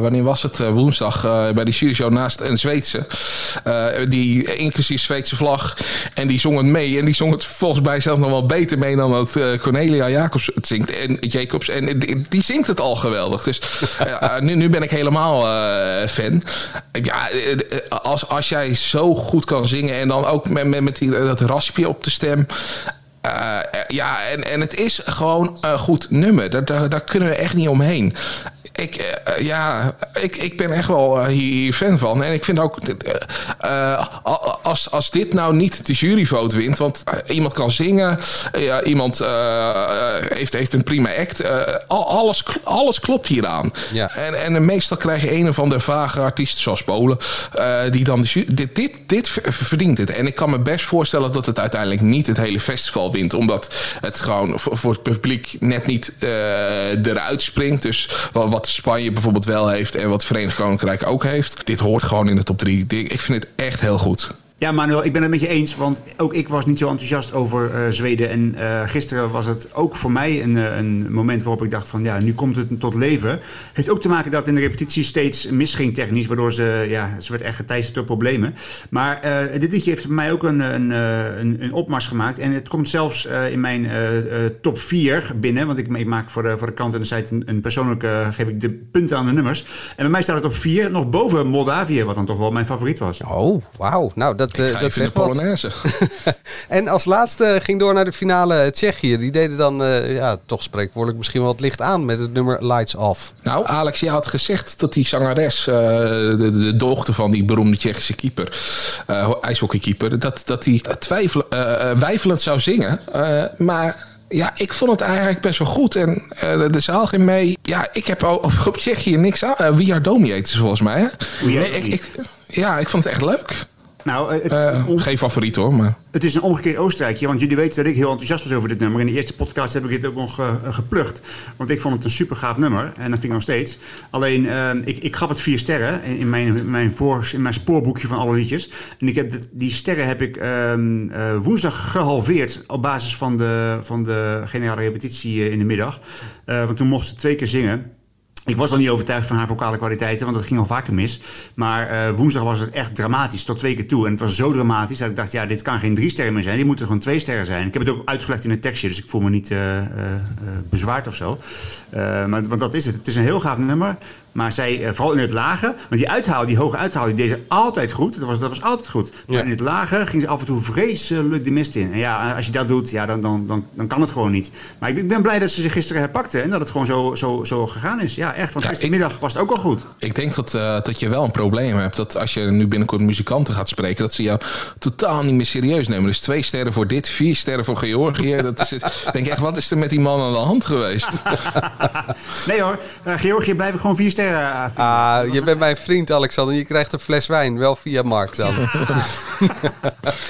wanneer was het? Eh, woensdag eh, bij die Syrishow naast een Zweedse. die inclusief Zweedse vlag. En die zong het mee. En die zong het volgens mij zelfs nog wel beter mee dan dat Cornelia Jacobs het zingt. En Jacobs. En die, zingt het al geweldig. Dus nu, nu ben ik helemaal fan. Ja, als, als jij zo goed kan zingen. En dan ook met, met, met die, dat raspje op de stem. Uh, ja, en, en het is gewoon een goed nummer. Daar, daar kunnen we echt niet omheen. Ik, uh, ja, ik, ik ben echt wel uh, hier, hier, fan van. En ik vind ook, als, als dit nou niet de juryvote wint... want iemand kan zingen, iemand heeft, heeft een prima act... alles, alles klopt hieraan. Ja. En, en meestal krijg je een of andere vage artiest zoals Polen... die dan de dit, dit, dit verdient het. En ik kan me best voorstellen dat het uiteindelijk niet het hele festival wint. Omdat het gewoon voor het publiek net niet uh, eruit springt. Dus wat Spanje bijvoorbeeld wel heeft en wat Verenigd Koninkrijk ook heeft. Dit hoort gewoon in de top 3. Ik vind het echt heel goed. Ja, Manuel, ik ben het met je eens. Want ook ik was niet zo enthousiast over uh, Zweden. En uh, gisteren was het ook voor mij een, een, moment waarop ik dacht van... ja, nu komt het tot leven. Heeft ook te maken dat in de repetitie steeds misging technisch. Waardoor ze, ja, ze werd echt geteisterd door problemen. Maar dit liedje heeft mij ook een, een, een, opmars gemaakt. En het komt zelfs in mijn top 4 binnen. Want ik, maak voor de, voor de kant en de site een, een persoonlijke... geef ik de punten aan de nummers. En bij mij staat het op 4, nog boven Moldavië. Wat dan toch wel mijn favoriet was. Oh, wauw. Nou, dat dat, uh, dat zegt Polonaise. en als laatste ging door naar de finale Tsjechië. Die deden dan, uh, ja, toch spreekwoordelijk misschien wel het licht aan met het nummer Lights Off. Nou, Alex, je had gezegd dat die zangeres, uh, de, de, dochter van die beroemde Tsjechische keeper, ijshockeykeeper, dat, dat die twijfel, wijfelend zou zingen. maar ja, ik vond het eigenlijk best wel goed. En uh, de zaal ging mee. Ja, ik heb op, op Tsjechië niks aan. Uh, We Are Domi heet ze volgens mij. Hè? Nee, ik, ik, ja, ik vond het echt leuk. Nou, het, uh, geen favoriet hoor, maar... Het is een omgekeerd Oostenrijkje, want jullie weten dat ik heel enthousiast was over dit nummer. In de eerste podcast heb ik dit ook nog uh, geplukt. Want ik vond het een super gaaf nummer, en dat vind ik nog steeds. Alleen, uh, ik, ik gaf het vier sterren in mijn, mijn, voor, in mijn spoorboekje van alle liedjes. En ik heb dit, die sterren heb ik woensdag gehalveerd op basis van de, van de generale repetitie in de middag. want toen mocht ze twee keer zingen. Ik was al niet overtuigd van haar vocale kwaliteiten, want dat ging al vaker mis. Maar uh, woensdag was het echt dramatisch, tot twee keer toe. En het was zo dramatisch dat ik dacht, ja, dit kan geen drie sterren meer zijn. Die moeten gewoon twee sterren zijn. Ik heb het ook uitgelegd in het tekstje, dus ik voel me niet uh, uh, bezwaard of zo. maar, want dat is het. Het is een heel gaaf nummer. Maar zij, vooral in het lage, want die uithaal, die hoge uithaal, die deed ze altijd goed. Dat was, dat was altijd goed. Maar ja. in het lage ging ze af en toe vreselijk de mist in. En ja, als je dat doet, ja, dan, dan, dan, dan kan het gewoon niet. Maar ik ben blij dat ze zich gisteren herpakte en dat het gewoon zo, zo, zo gegaan is. Ja, echt. Want ja, gistermiddag ik, was het ook al goed. Ik denk dat, uh, dat je wel een probleem hebt. Dat als je nu binnenkort muzikanten gaat spreken, dat ze jou totaal niet meer serieus nemen. Dus twee sterren voor dit, vier sterren voor Georgië. Dat is het, denk ik echt, wat is er met die man aan de hand geweest? nee hoor, uh, Georgië blijf ik gewoon vier sterren. Uh, ah, je bent mijn vriend Alexander. Je krijgt een fles wijn, wel via Mark dan.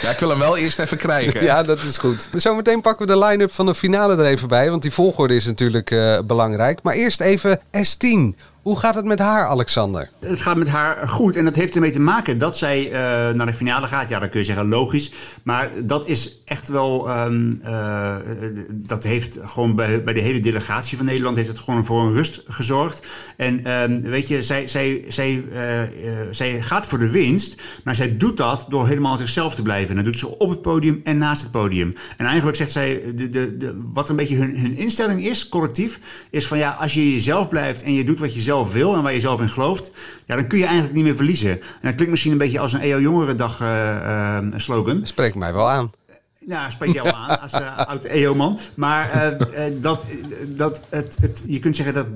ja, ik wil hem wel eerst even krijgen. ja, dat is goed. Zometeen pakken we de line-up van de finale er even bij. Want die volgorde is natuurlijk uh, belangrijk. Maar eerst even S10. Hoe gaat het met haar, Alexander? Het gaat met haar goed en dat heeft ermee te maken dat zij eh, naar de finale gaat. Ja, dan kun je zeggen logisch. Maar dat is echt wel. ehm, eh, dat heeft gewoon bij, bij de hele delegatie van Nederland heeft het gewoon voor een rust gezorgd. En ehm, weet je, zij, zij, zij, eh, zij gaat voor de winst. Maar zij doet dat door helemaal zichzelf te blijven. En dat doet ze op het podium en naast het podium. En eigenlijk zegt zij, de, de, de, wat een beetje hun, hun instelling is, collectief, is van ja, als je jezelf blijft en je doet wat je zelf wil en waar je zelf in gelooft, ja, dan kun je eigenlijk niet meer verliezen. En dat klinkt misschien een beetje als een EO Jongerendag eh, eh, slogan. Spreekt mij wel aan. Ja, spreekt jou aan als uh, oud EO-man. Maar uh, uh, dat, dat, het, het, je kunt zeggen dat,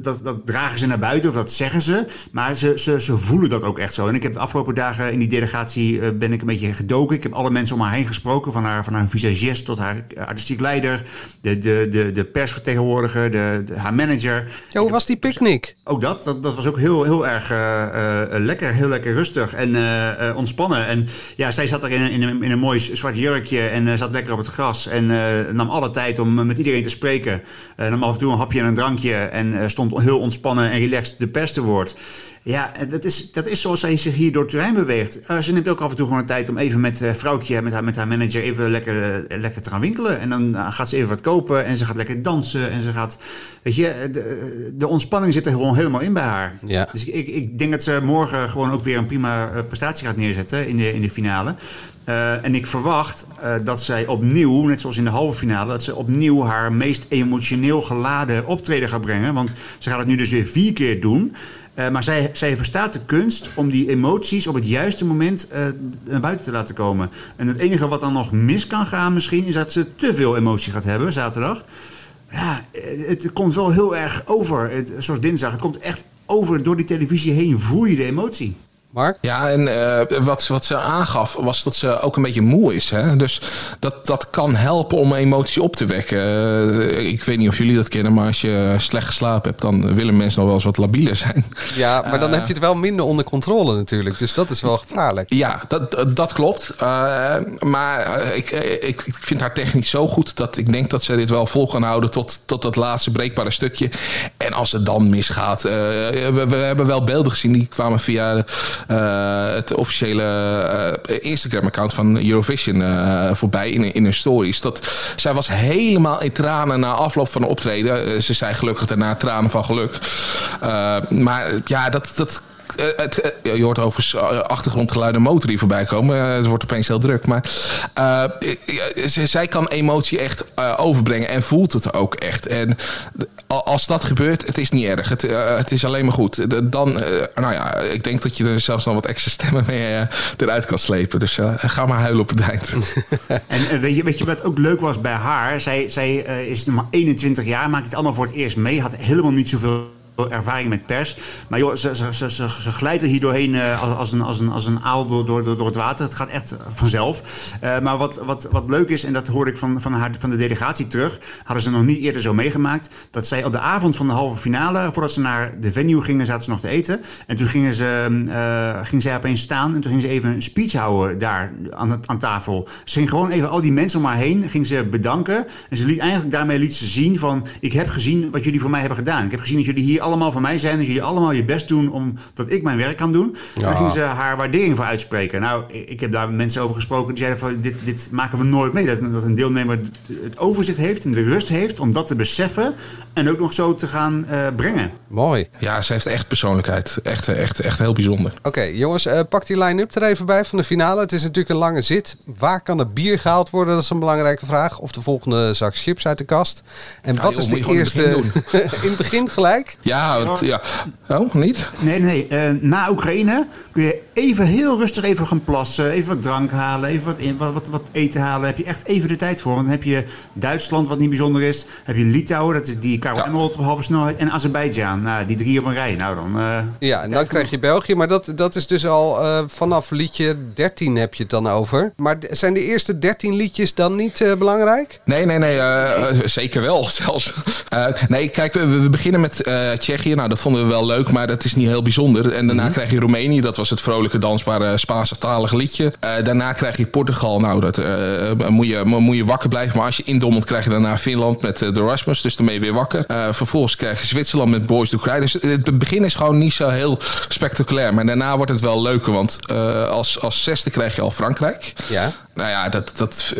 dat dat dragen ze naar buiten of dat zeggen ze. Maar ze, ze, ze voelen dat ook echt zo. En ik heb de afgelopen dagen in die delegatie ben ik een beetje gedoken. Ik heb alle mensen om haar heen gesproken. Van haar, van haar visagist tot haar artistiek leider. De, de, de, de persvertegenwoordiger, de, de, haar manager. Ja, hoe was die picknick? Ook dat, dat, dat was ook heel, heel erg lekker. Heel lekker rustig en ontspannen. En ja, zij zat er in, in, een, in een mooi zwart jurkje en uh, zat lekker op het gras. En uh, nam alle tijd om met iedereen te spreken. Nam af en toe een hapje en een drankje. En stond heel ontspannen en relaxed de pers te woord. Ja, dat is, dat is zoals zij zich hier door het terrein beweegt. ze neemt ook af en toe gewoon de tijd om even met vrouwtje, met haar, met haar manager, even lekker, lekker te gaan winkelen. En dan gaat ze even wat kopen en ze gaat lekker dansen. En ze gaat, weet je, de, de ontspanning zit er gewoon helemaal in bij haar. Ja. Dus ik, ik denk dat ze morgen gewoon ook weer een prima prestatie gaat neerzetten in de, in de finale. Uh, en ik verwacht uh, dat zij opnieuw, net zoals in de halve finale, dat ze opnieuw haar meest emotioneel geladen optreden gaat brengen. Want ze gaat het nu dus weer vier keer doen. Uh, maar zij, zij verstaat de kunst om die emoties op het juiste moment naar buiten te laten komen. En het enige wat dan nog mis kan gaan misschien, is dat ze te veel emotie gaat hebben zaterdag. Ja, het, het komt wel heel erg over. Het, zoals dinsdag, het komt echt over door die televisie heen. Voel je de emotie. Mark? Ja, en uh, wat, wat ze aangaf was dat ze ook een beetje moe is. Hè? Dus dat, dat kan helpen om emotie op te wekken. Uh, ik weet niet of jullie dat kennen, maar als je slecht geslapen hebt, dan willen mensen nog wel eens wat labieler zijn. Ja, maar dan uh, heb je het wel minder onder controle natuurlijk. Dus dat is wel gevaarlijk. Ja, dat, dat klopt. maar ik, ik vind haar technisch zo goed dat ik denk dat ze dit wel vol kan houden tot, tot dat laatste breekbare stukje. En als het dan misgaat, we, we hebben wel beelden gezien die kwamen via het officiële uh, Instagram-account van Eurovision uh, voorbij in, in hun stories. Dat, zij was helemaal in tranen na afloop van de optreden. ze zei gelukkig daarna tranen van geluk. maar ja, dat, dat het, uh, je hoort overigens uh, achtergrondgeluiden motor die voorbij komen. het wordt opeens heel druk. Maar zij kan emotie echt overbrengen en voelt het ook echt. En als dat gebeurt, het is niet erg. Het, het is alleen maar goed. Dan, nou ja, ik denk dat je er zelfs nog wat extra stemmen mee eruit kan slepen. Dus ga maar huilen op het eind. en weet je, weet je wat ook leuk was bij haar? Zij, zij is nog maar 21 jaar, maakt het allemaal voor het eerst mee. Had helemaal niet zoveel ervaring met pers. Maar joh, ze, ze, ze, ze, er hier doorheen uh, als, een, als, een, als een aal door, door, door het water. Het gaat echt vanzelf. Uh, maar wat, wat, wat leuk is, en dat hoorde ik van, van, haar, van de delegatie terug... hadden ze nog niet eerder zo meegemaakt... dat zij op de avond van de halve finale... voordat ze naar de venue gingen, zaten ze nog te eten. En toen gingen, ze, uh, ging zij opeens staan... en toen ging ze even een speech houden daar aan, aan tafel. Ze ging gewoon even al die mensen om haar heen... ging ze bedanken. En ze liet eigenlijk daarmee liet ze zien van... ik heb gezien wat jullie voor mij hebben gedaan. Ik heb gezien dat jullie hier allemaal van mij zijn. Dat jullie allemaal je best doen om dat ik mijn werk kan doen. Ja. Daar ging ze haar waardering voor uitspreken. Nou, ik heb daar mensen over gesproken die zeiden van dit, dit maken we nooit mee. Dat, dat een deelnemer het overzicht heeft en de rust heeft om dat te beseffen. En ook nog zo te gaan uh, brengen. Mooi. Ja, ze heeft echt persoonlijkheid. Echt, echt, echt heel bijzonder. Oké, okay, jongens, uh, pak die line-up er even bij van de finale. Het is natuurlijk een lange zit. Waar kan het bier gehaald worden? Dat is een belangrijke vraag. Of de volgende zak chips uit de kast. En ja, wat joh, is de eerste... In, in het begin gelijk? Ja, want, ja. Oh, niet? Nee, nee. Uh, na Oekraïne kun je even heel rustig even gaan plassen. Even wat drank halen. Even wat, in, wat, wat, wat eten halen. Heb je echt even de tijd voor. Want dan heb je Duitsland, wat niet bijzonder is. Heb je Litouwen, dat is die Karel ja. op halve snelheid. En Azerbeidzjan. Nou, die drie op een rij. Nou, dan... Uh, ja, en dan krijg je België. Maar dat, dat is dus al uh, vanaf liedje 13 heb je het dan over. Maar zijn de eerste 13 liedjes dan niet uh, belangrijk? Nee, nee, nee. zeker wel zelfs. nee, kijk, we, we beginnen met Tsjechië. Nou, dat vonden we wel leuk, maar dat is niet heel bijzonder. En daarna krijg je Roemenië. Dat was het vrolijke, dansbare Spaanse-talige liedje. Eh, daarna krijg je Portugal. Nou, dat eh, moet, je, moet je wakker blijven. Maar als je indommelt, krijg je daarna Finland met eh, de Rasmus. Dus dan ben je weer wakker. Vervolgens krijg je Zwitserland met Boys Do Cry. Dus het begin is gewoon niet zo heel spectaculair. Maar daarna wordt het wel leuker. Want als, als zesde krijg je al Frankrijk. Ja. Nou ja, dat, dat,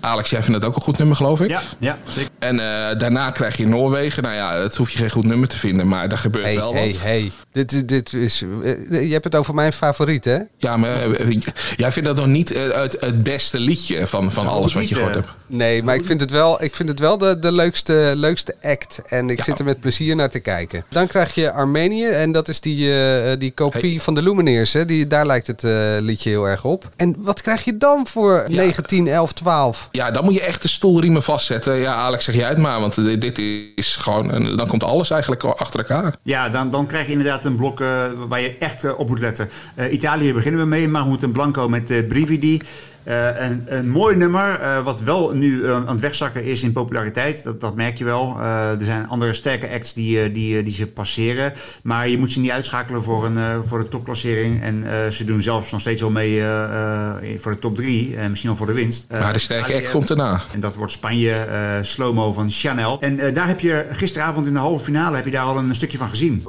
Alex, jij vindt dat ook een goed nummer, geloof ik? Ja, ja zeker. En eh, daarna krijg je Noorwegen. Nou ja, dat hoef je geen goed nummer te vinden, maar daar gebeurt Hey, wel hey, wat. hey. Dit, dit is, eh, je hebt het over mijn favoriet, hè? Ja, maar eh, jij vindt dat nog niet het, het beste liedje van, van alles wat je gehoord eh, hebt. Nee, maar ik vind het wel, ik vind het wel de, de leukste, leukste act. En ik zit er met plezier naar te kijken. Dan krijg je Armenië. En dat is die, eh, die kopie van de Lumineers. Hè? Die, daar lijkt het eh, liedje heel erg op. En wat krijg je dan voor 19, 11, 12? Ja, dan moet je echt de stoelriemen vastzetten. Ja, Alex, zeg jij het maar, want dit, dit is gewoon... en dan komt alles eigenlijk achter elkaar. Ja, dan, dan krijg je inderdaad een blok eh, waar je echt eh, op moet letten. Eh, Italië beginnen we mee, maar we moeten een blanco met eh, Brividi. Eh, een, een mooi nummer, eh, wat wel nu eh, aan het wegzakken is in populariteit. Dat, dat merk je wel. Eh, er zijn andere sterke acts die, die, die ze passeren. Maar je moet ze niet uitschakelen voor, een, eh, voor de topklassering. En eh, ze doen zelfs nog steeds wel mee eh, eh, voor de top 3. En misschien wel voor de winst. Maar de sterke act komt daarna. en dat wordt Spanje, eh slow-mo van Chanel. En eh, daar heb je gisteravond in de halve finale heb je daar al een stukje van gezien.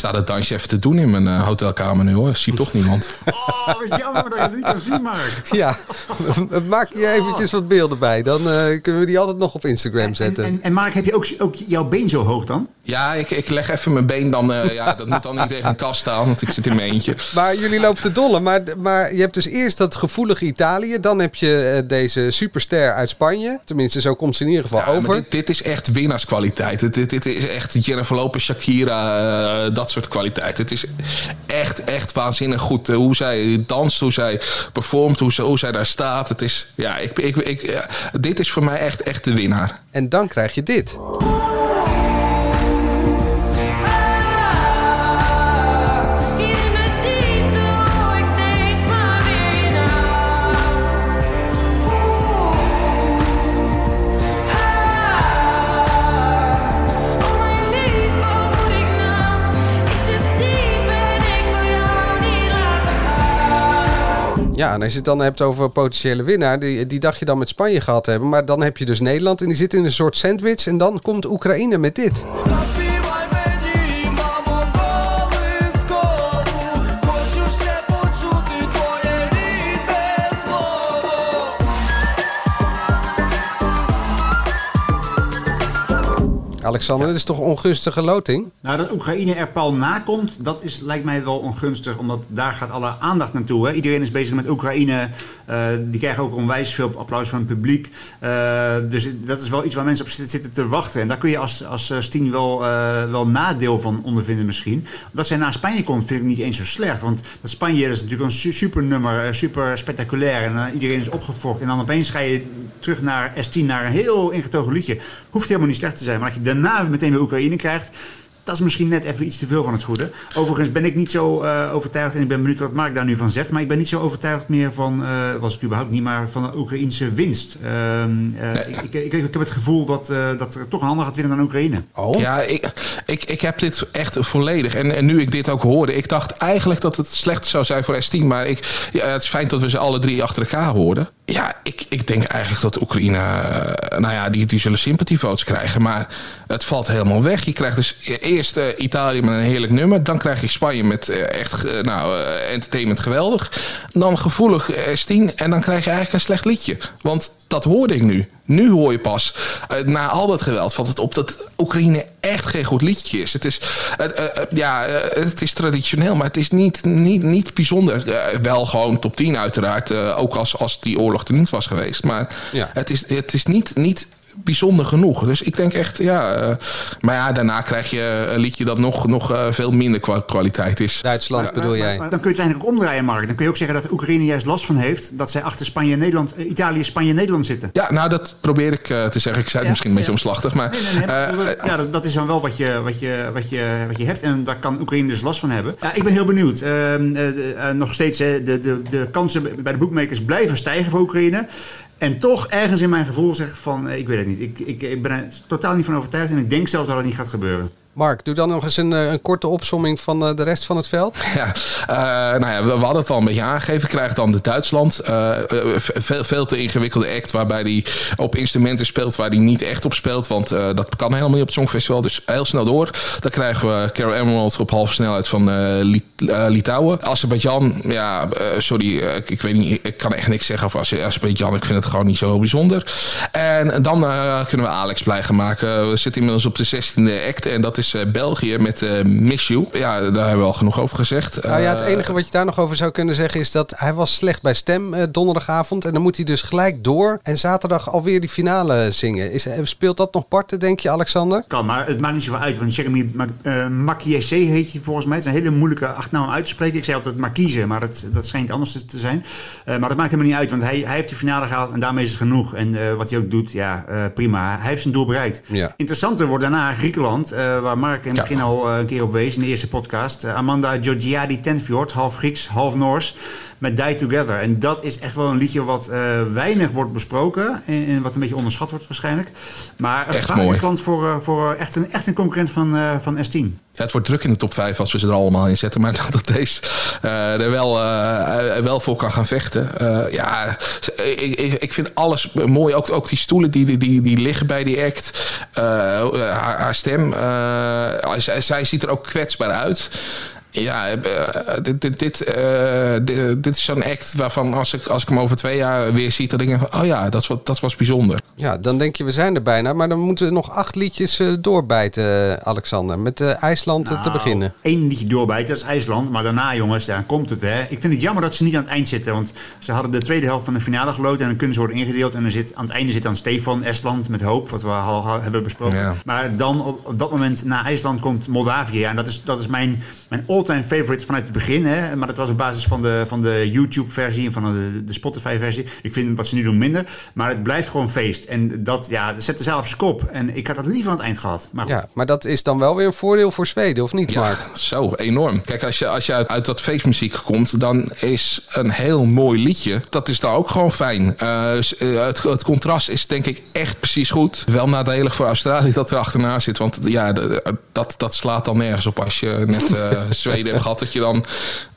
Sta dat dansje even te doen in mijn eh, hotelkamer nu hoor. Zie toch niemand. Oh, wat jammer dat je het niet kan zien, Mark. Ja, maak je eventjes wat beelden bij. Dan eh, kunnen we die altijd nog op Instagram zetten. En, en Mark, heb je ook, ook jouw been zo hoog dan? Ja, ik, ik leg even mijn been dan... eh, ja, dat moet dan niet tegen een kast staan, want ik zit in mijn eentje. Maar jullie lopen te dolle. Maar, maar je hebt dus eerst dat gevoelige Italië. Dan heb je deze superster uit Spanje. Tenminste, zo komt ze in ieder geval Ja, maar over. Dit, dit is echt winnaarskwaliteit. Dit, dit, dit is echt Jennifer Lopez, Shakira, eh, soort kwaliteit. Het is echt, echt waanzinnig goed. eh, hoe zij danst, hoe zij performt, hoe, hoe zij daar staat. Het is, ja, ik, ik, ik, dit is voor mij echt, echt de winnaar. En dan krijg je dit. Ja, en als je het dan hebt over potentiële winnaar, die, die dacht je dan met Spanje gehad hebben. Maar dan heb je dus Nederland en die zit in een soort sandwich. En dan komt Oekraïne met dit. Alexander, dit is toch ongunstige loting? Nou, dat Oekraïne er pal na komt, dat is, lijkt mij wel ongunstig. Omdat daar gaat alle aandacht naartoe. Hè. Iedereen is bezig met Oekraïne. Eh, die krijgen ook onwijs veel applaus van het publiek. Eh, dus dat is wel iets waar mensen op zitten, te wachten. En daar kun je als, als eh, Stien wel, wel nadeel van ondervinden misschien. Dat zij naar Spanje komt, vind ik niet eens zo slecht. Want dat Spanje is natuurlijk een su- super nummer, super spectaculair. En iedereen is opgefokt. En dan opeens ga je terug naar S10, naar een heel ingetogen liedje. Hoeft helemaal niet slecht te zijn. Maar dat je daarna meteen weer Oekraïne krijgt... Dat is misschien net even iets te veel van het goede. Overigens ben ik niet zo eh, overtuigd, en ik ben benieuwd wat Mark daar nu van zegt, maar ik ben niet zo overtuigd meer van, eh, was ik überhaupt niet, maar van de Oekraïnse winst. Ehm, eh, ik, ik, ik, ik heb het gevoel dat, eh, dat er toch een ander gaat winnen dan Oekraïne. Ja, ik, ik, ik heb dit echt volledig. En, en nu ik dit ook hoorde, ik dacht eigenlijk dat het slecht zou zijn voor S10. Maar ik, ja, het is fijn dat we ze alle drie achter elkaar hoorden. Ja, ik, ik denk eigenlijk dat Oekraïne, nou ja, die, die zullen sympathievotes krijgen. Maar het valt helemaal weg. Je krijgt dus eerst eh, Italië met een heerlijk nummer. Dan krijg je Spanje met eh, echt, eh, nou, entertainment geweldig. Dan gevoelig eh, S10. En dan krijg je eigenlijk een slecht liedje. Want dat hoorde ik nu. Nu hoor je pas, na al dat geweld, valt het op dat Oekraïne echt geen goed liedje is. Het is, ja, het is traditioneel, maar het is niet, niet, niet bijzonder. Wel gewoon top 10 uiteraard, ook als, als die oorlog er niet was geweest. Maar Ja. het, is, het is niet, niet bijzonder genoeg. Dus ik denk echt, ja. eh, maar ja, daarna krijg je een liedje dat nog, nog eh, veel minder kwa- kwaliteit is. Duitsland bedoel jij? Maar dan kun je het eigenlijk ook omdraaien, Mark. Dan kun je ook zeggen dat Oekraïne juist last van heeft dat zij achter Spanje en Nederland, eh, Italië, Spanje en Nederland zitten. Ja, nou, dat probeer ik te zeggen. Ik zei het misschien een beetje omslachtig, maar... Nee, nee, nee, eh, maar ja, dat, dat is dan wel wat je, wat, je, wat, je, wat je hebt. En daar kan Oekraïne dus last van hebben. Ja, ik ben heel benieuwd. Ehm, eh, eh, nog steeds, hè, de, de, de kansen bij de boekmakers blijven stijgen voor Oekraïne. En toch ergens in mijn gevoel zegt van, eh, ik weet het niet. Ik, ik, ik ben er totaal niet van overtuigd. En ik denk zelfs dat het niet gaat gebeuren. Mark, doe dan nog eens een, eh, een korte opsomming van eh, de rest van het veld. Ja, eh, nou ja, we, hadden het al een beetje aangegeven. Krijgt dan de Duitsland. veel, veel te ingewikkelde act waarbij hij op instrumenten speelt waar hij niet echt op speelt. Want dat kan helemaal niet op het Songfestival. Dus heel snel door. Dan krijgen we Carol Emerald op halve snelheid van Lit- Litouwen. Azerbeidzjan, ja, sorry, ik, ik weet niet, ik kan echt niks zeggen over Aze- Azerbeidzjan. Ik vind het gewoon niet zo bijzonder. En dan kunnen we Alex blij gaan maken. We zitten inmiddels op de 16e act en dat is eh, België met eh, Miss You. Ja, daar hebben we al genoeg over gezegd. Nou ja, het Eh, enige wat je daar nog over zou kunnen zeggen is dat hij was slecht bij stem eh, donderdagavond. En dan moet hij dus gelijk door en zaterdag alweer die finale zingen. Is, eh, speelt dat nog parten, denk je, Alexander? Kan, maar het maakt niet zoveel uit. Want Jeremy eh, Makiese heet je volgens mij. Het is een hele moeilijke achternaam om uit te spreken. Ik zei altijd Marquise, maar dat, dat schijnt anders te- zijn. Eh, maar dat maakt helemaal niet uit, want hij, hij heeft de finale gehaald en daarmee is het genoeg. En eh, wat hij ook doet, ja, eh, prima. Hij heeft zijn doel bereikt. Ja. Interessanter wordt daarna Griekenland, eh, waar Mark in het begin al eh, een keer op wees in de eerste podcast. Eh, Amanda Georgiadi Tenfjord, half Grieks, half Noors, met Die Together. En dat is echt wel een liedje wat eh, weinig wordt besproken en, en wat een beetje onderschat wordt waarschijnlijk. Maar een Echt mooi. klant voor, eh, voor echt, een, echt een concurrent van, eh, van S10. Ja, het wordt druk in de top 5 als we ze er allemaal in zetten. Maar dat deze eh, er wel, eh, wel voor kan gaan vechten. Eh, ja, ik, ik, vind alles mooi. Ook, ook die stoelen die, die, die, liggen bij die act. Eh, haar, haar stem. eh, zij, zij ziet er ook kwetsbaar uit. Ja, eh, dit, dit, dit, eh, dit, dit is zo'n act waarvan als ik, als ik hem over twee jaar weer zie... dan denk ik van, oh ja, dat, was- dat was bijzonder. Ja, dan denk je we zijn er bijna. Maar dan moeten we nog acht liedjes eh, doorbijten, eh, Alexander. Met eh, IJsland eh, te Nou, beginnen. Eén liedje doorbijten, dat is IJsland. Maar daarna, jongens, daar komt het. Hè. Ik vind het jammer dat ze niet aan het eind zitten. Want ze hadden de tweede helft van de finale geloot. En dan kunnen ze worden ingedeeld. En dan zit, aan het einde zit dan Stefan, Estland met hoop. Wat we al al hebben besproken. Ja. Maar dan op, op dat moment na IJsland komt Moldavië. Ja, en dat is, dat is mijn, mijn all-time favorite vanuit het begin. Hè. Maar dat was op basis van de, van de YouTube-versie en van de, de Spotify-versie. Ik vind wat ze nu doen minder. Maar het blijft gewoon feest. En dat ja, dat zet de zaal op zijn kop. En ik had dat liever aan het eind gehad. Maar goed. Ja, maar dat is dan wel weer een voordeel voor Zweden, of niet, Mark? Ja, zo, enorm. Kijk, als je, als je uit, uit dat feestmuziek komt, dan is een heel mooi liedje. Dat is dan ook gewoon fijn. Eh, eh, het, het contrast is denk ik echt precies goed. Wel nadelig voor Australië dat er achterna zit. Want ja, dat, dat slaat dan nergens op als je net eh, Zweden gehad. Dat je dan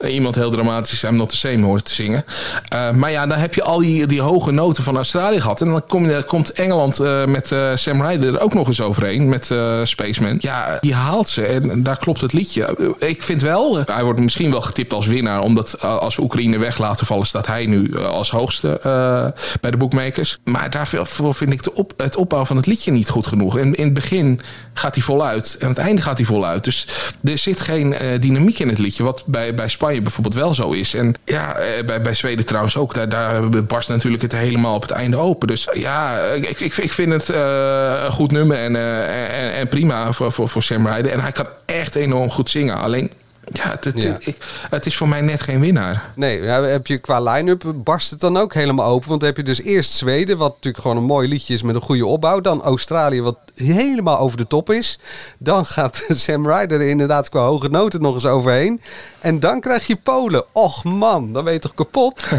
iemand heel dramatisch I'm not hoort te zingen. Eh, maar ja, dan heb je al die, die hoge noten van Australië gehad. En dan komt Engeland eh, met eh, Sam Ryder er ook nog eens overheen. Met eh, Spaceman. Ja, die haalt ze. En daar klopt het liedje. Eh, Ik vind wel, eh, hij wordt misschien wel getipt als winnaar. Omdat eh, als Oekraïne weg laten vallen, staat hij nu eh, als hoogste eh, bij de bookmakers. Maar daarvoor vind ik de op, het opbouw van het liedje niet goed genoeg. En in het begin gaat hij voluit. En aan het einde gaat hij voluit. Dus er zit geen eh, dynamiek in het liedje. Wat bij, bij Spanje bijvoorbeeld wel zo is. En ja, eh, bij, bij Zweden trouwens ook. Daar, daar barst natuurlijk het helemaal op het einde open. Dus ja, ik, ik, ik vind het eh, een goed nummer. En, eh, en, en prima voor, voor, voor Sam Ryder. En hij kan echt enorm goed zingen. Alleen, ja, het, het, Ja. ik- het is voor mij net geen winnaar. Nee, nou heb je qua line-up barst het dan ook helemaal open. Want dan heb je dus eerst Zweden, wat natuurlijk gewoon een mooi liedje is met een goede opbouw. Dan Australië, wat helemaal over de top is. Dan gaat Sam Ryder er inderdaad qua hoge noten nog eens overheen. En dan krijg je Polen. Och man, dan ben je toch kapot?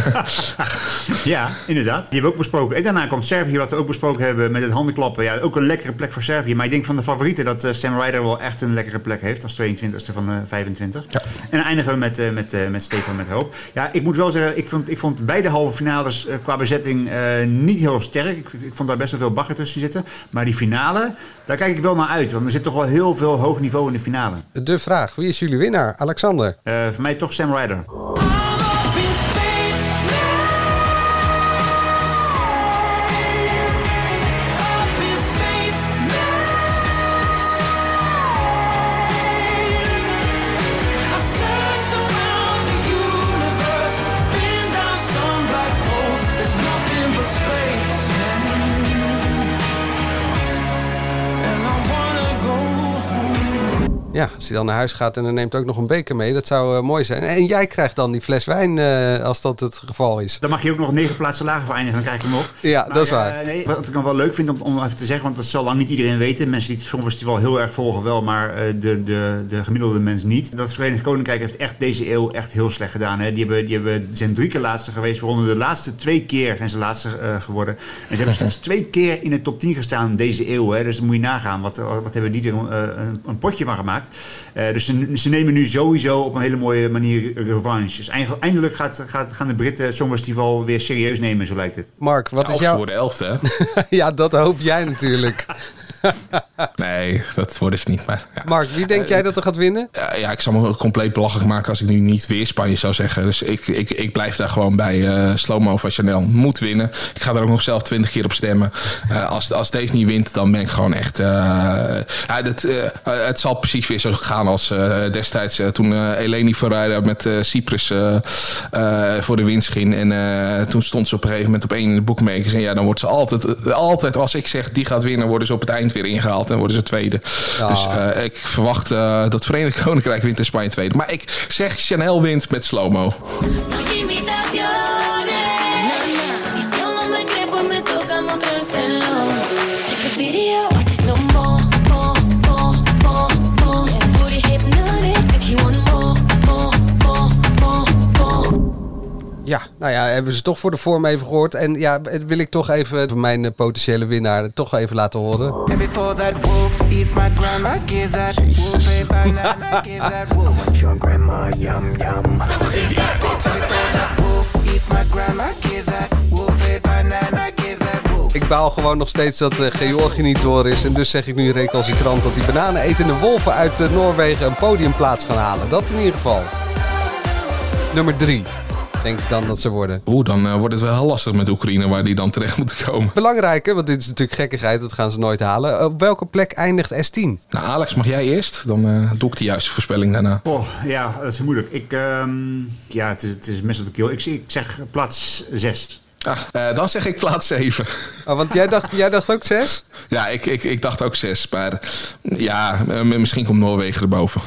Ja, inderdaad. Die hebben we ook besproken. En daarna komt Servië, wat we ook besproken hebben met het handenklappen. Ja, ook een lekkere plek voor Servië. Maar ik denk van de favorieten dat eh, Sam Ryder wel echt een lekkere plek heeft. Als 22e van de 25. En dan eindigen we met, eh, met, eh, met Stefan met Hoop. Ja, ik moet wel zeggen, ik vond, ik vond beide halve finales qua bezetting eh, niet heel sterk. Ik, ik vond daar best wel veel bagger tussen zitten. Maar die finale, daar kijk ik wel naar uit. Want er zit toch wel heel veel hoog niveau in de finale. De vraag, wie is jullie winnaar? Alexander. Voor mij toch Sam Ryder. Als hij dan naar huis gaat en dan neemt ook nog een beker mee, dat zou eh, mooi zijn. En jij krijgt dan die fles wijn eh, als dat het geval is. Dan mag je ook nog negen plaatsen lager voor eindigen, dan krijg je hem op. Ja, Maar, dat is waar. nee, wat ik dan wel leuk vind om, om even te zeggen, want dat zal lang niet iedereen weten. Mensen die het Songfestival heel erg volgen wel, maar eh, de, de, de gemiddelde mens niet. Dat Verenigd Koninkrijk heeft echt deze eeuw echt heel slecht gedaan. Hè. Die, hebben, die hebben, zijn drie keer laatste geweest, waaronder de laatste twee keer zijn ze laatste geworden. En ze hebben slechts twee keer in de top 10 gestaan deze eeuw. Hè. Dus moet je nagaan, wat, wat hebben die er een, een potje van gemaakt. Eh, dus ze, ze nemen nu sowieso op een hele mooie manier revanche. Dus eind- eindelijk gaat, gaat, gaan de Britten het Songfestival weer serieus nemen, zo lijkt het. Mark, wat is jouw... voor de elfde, hè? ja, dat hoop jij natuurlijk. Nee, dat worden ze niet. Maar ja. Mark, wie denk jij dat er gaat winnen? Ja, ja, ik zou me compleet belachelijk maken als ik nu niet weer Spanje zou zeggen. Dus ik, ik, ik blijf daar gewoon bij eh Slow-Mo van Chanel. Moet winnen. Ik ga er ook nog zelf twintig keer op stemmen. Eh, als, als deze niet wint, dan ben ik gewoon echt... eh, ja, dat, eh, het zal precies weer zo gaan als eh, destijds eh, toen eh Eleni Ferreira met eh, Cyprus eh, eh, voor de winst ging. En eh, toen stond ze op een gegeven moment op één in de boekmakers. En ja, dan wordt ze altijd, altijd als ik zeg die gaat winnen, worden ze op het eind weer ingehaald en worden ze tweede. Ja. Dus eh, ik verwacht eh, dat Verenigd Koninkrijk wint en Spanje tweede. Maar ik zeg Chanel wint met slow-mo. Ja, nou ja, hebben ze toch voor de vorm even gehoord. En ja, wil ik toch even van mijn eh, potentiële winnaar toch even laten horen. Ik baal gewoon nog steeds dat eh, Georgië niet door is. En dus zeg ik nu recalcitrant dat die bananenetende wolven uit eh, Noorwegen een podiumplaats gaan halen. Dat in ieder geval. Nummer drie. Denk ik dan dat ze worden. Oeh, dan eh, wordt het wel heel lastig met Oekraïne waar die dan terecht moeten komen. Belangrijk, hè, want dit is natuurlijk gekkigheid. Dat gaan ze nooit halen. Op welke plek eindigt S10? Nou, Alex, mag jij eerst? Dan eh, doe ik de juiste voorspelling daarna. Oh, ja, dat is moeilijk. Ik, ehm, ja, het is, het is mes op de keel. Ik, ik zeg plaats 6. Ah, eh, dan zeg ik plaats 7. Oh, want jij dacht, jij dacht ook zes? Ja, ik, ik, ik dacht ook 6. Maar ja, eh, misschien komt Noorwegen erboven.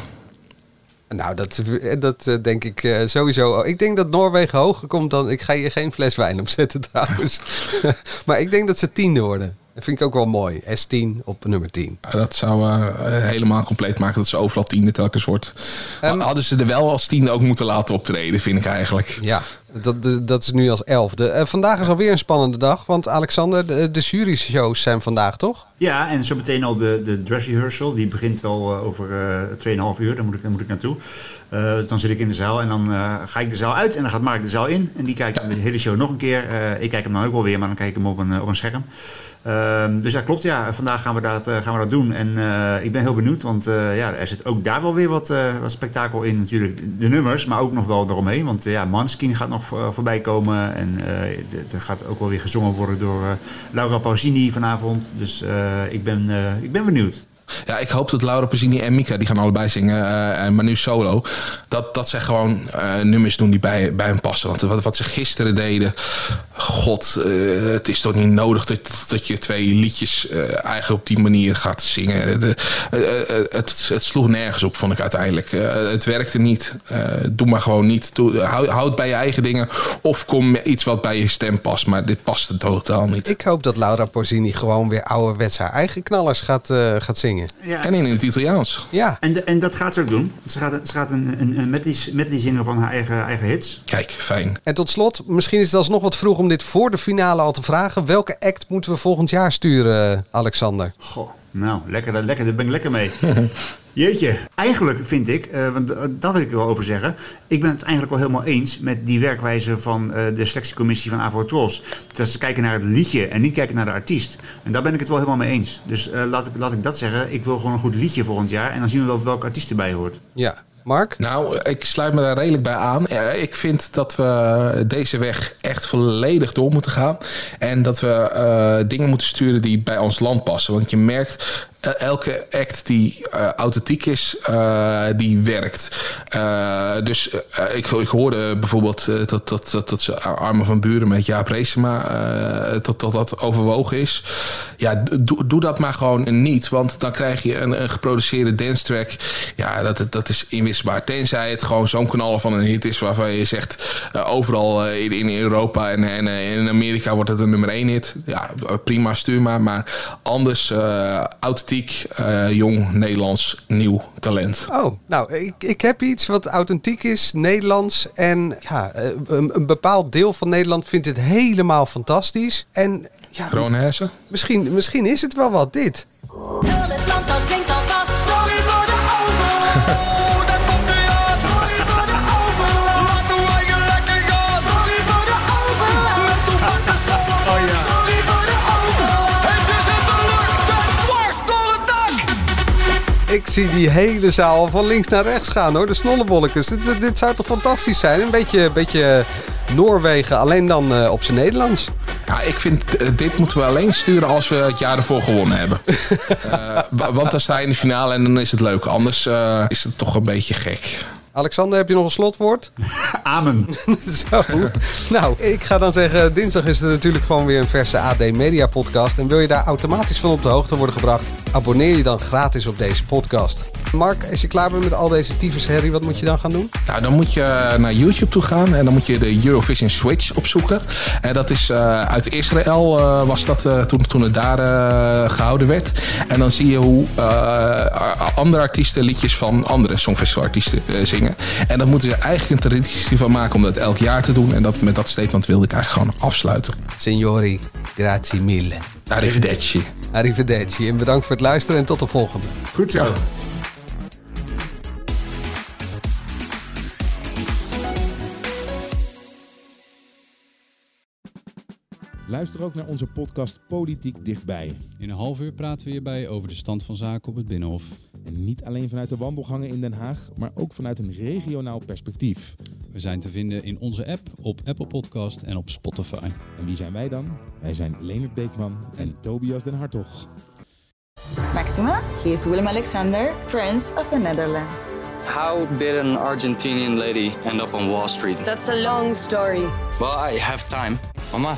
Nou, dat, dat eh, denk ik eh, sowieso. Ik denk dat Noorwegen hoger komt dan... Ik ga hier geen fles wijn opzetten trouwens. maar ik denk dat ze tiende worden. Dat vind ik ook wel mooi. S10 op nummer 10. Ja, Dat zou eh, helemaal compleet maken dat ze overal tiende telkens wordt. Hadden ze er wel als tiende ook moeten laten optreden, vind ik eigenlijk. Ja, dat, dat- is nu als elfde. Eh, vandaag is alweer een spannende dag. Want Alexander, de, de jury-shows zijn vandaag toch? Ja, en zo meteen al de, de dress rehearsal. Die begint al eh, over eh 2,5 uur. Daar moet ik, daar moet ik naartoe. Dan zit ik in de zaal en dan ga ik de zaal uit. En dan gaat Mark de zaal in. En die kijkt de hele show nog een keer. Ik kijk hem dan ook wel weer, maar dan kijk ik hem op een, op een scherm. Ehm, dus ja, klopt. Ja. Vandaag gaan we dat, eh, gaan we dat doen. En eh, ik ben heel benieuwd, want eh, ja, er zit ook daar wel weer wat, wat spektakel in natuurlijk. De nummers, maar ook nog wel eromheen. Want ja, Manskin gaat nog voor- voorbij komen. En er gaat ook wel weer gezongen worden door Laura Pausini vanavond. Dus ik, ben, ik ben benieuwd. Ja, ik hoop dat Laura Pazzini en Mika, die gaan allebei zingen, eh, maar nu solo, dat, dat zij gewoon eh, nummers doen die bij, bij hem passen. Want wat, wat ze gisteren deden, god, eh, het is toch niet nodig dat, dat je twee liedjes eigenlijk op die manier gaat zingen. Het, het sloeg nergens op, vond ik uiteindelijk. Het werkte niet. Doe maar gewoon niet. Houd, bij je eigen dingen of kom met iets wat bij je stem past. Maar dit past totaal niet. Ik hoop dat Laura Porzini gewoon weer ouderwets haar eigen knallers gaat, gaat zingen. Ja. En in het Italiaans. Ja. En, de- en dat gaat ze ook doen. Ze gaat, ze gaat een, een, een medley, medley zingen van haar eigen, eigen hits. Kijk, fijn. En tot slot, misschien is het alsnog wat vroeg om dit voor de finale al te vragen. Welke act moeten we volgend jaar sturen, Alexander? Goh, nou, lekker, daar- lekker, daar ben ik lekker mee. Jeetje, eigenlijk vind ik, eh, want eh, daar wil ik wel over zeggen. Ik ben het eigenlijk wel helemaal eens met die werkwijze van eh, de selectiecommissie van Avotros. Dat ze kijken naar het liedje en niet kijken naar de artiest. En daar ben ik het wel helemaal mee eens. Dus laat, ik, laat ik dat zeggen. Ik wil gewoon een goed liedje volgend jaar. En dan zien we wel welke artiest erbij hoort. Ja. Mark? Nou, ik sluit me daar redelijk bij aan. Ik vind dat we deze weg echt volledig door moeten gaan. En dat we eh, dingen moeten sturen die bij ons land passen. Want je merkt elke act die eh, authentiek is, eh, die werkt. Eh, dus eh, ik, hoorde bijvoorbeeld eh, dat, dat, dat, dat ze Armen van Buren met Jaap Reesema, eh, dat, dat dat overwogen is. Ja, doe, dat maar gewoon niet. Want dan krijg je een, een geproduceerde dance track. Ja, dat, dat is inwisselbaar. Tenzij het gewoon zo'n kanaal van een hit is waarvan je zegt... eh, overal eh, in, in Europa en, en eh, in Amerika wordt het een nummer één hit. Ja, prima, stuur maar. Maar anders eh, authentiek, eh, jong, Nederlands, nieuw talent. Oh, nou, ik, ik heb iets wat authentiek is, Nederlands. En ja, eh, een, een bepaald deel van Nederland vindt het helemaal fantastisch. En ja, Kroonhersen? misschien, misschien is het wel wat, dit. Heel het land al zingt alvast. Sorry voor de overlast. Ik zie die hele zaal van links naar rechts gaan hoor, de snollebolletjes. Dit, dit zou toch fantastisch zijn? Een beetje, beetje Noorwegen, alleen dan eh, op zijn Nederlands. Ja, ik vind eh, dit moeten we alleen sturen als we het jaar ervoor gewonnen hebben. Eh, wa- want dan sta je in de finale en dan is het leuk. Anders is het toch een beetje gek. Alexander, heb je nog een slotwoord? Amen. Zo. Nou, ik ga dan zeggen, dinsdag is er natuurlijk gewoon weer een verse AD Media podcast. En wil je daar automatisch van op de hoogte worden gebracht, abonneer je dan gratis op deze podcast. Mark, als je klaar bent met al deze tyfus herrie, wat moet je dan gaan doen? Nou, dan moet je naar YouTube toe gaan en dan moet je de Eurovision Switch opzoeken. En dat is eh, uit Israël, eh, was dat eh, toen, toen het daar eh, gehouden werd. En dan zie je hoe eh, andere artiesten liedjes van andere Songfestivalartiesten eh, En daar moeten ze eigenlijk een traditie van maken om dat elk jaar te doen. En dat, met dat statement wilde ik eigenlijk gewoon afsluiten. Signori, grazie mille. Arrivederci. Arrivederci en bedankt voor het luisteren en tot de volgende. Goed zo. Luister ook naar onze podcast Politiek Dichtbij. In een half uur praten we hierbij over de stand van zaken op het Binnenhof. En niet alleen vanuit de wandelgangen in Den Haag, maar ook vanuit een regionaal perspectief. We zijn te vinden in onze app, op Apple Podcast en op Spotify. En wie zijn wij dan? Wij zijn Leonard Beekman en Tobias den Hartog. Maxima, he is Willem Alexander, Prince of the Netherlands. How did an Argentinian lady end up on Wall Street? That's a long story. Well, I have time. Mama,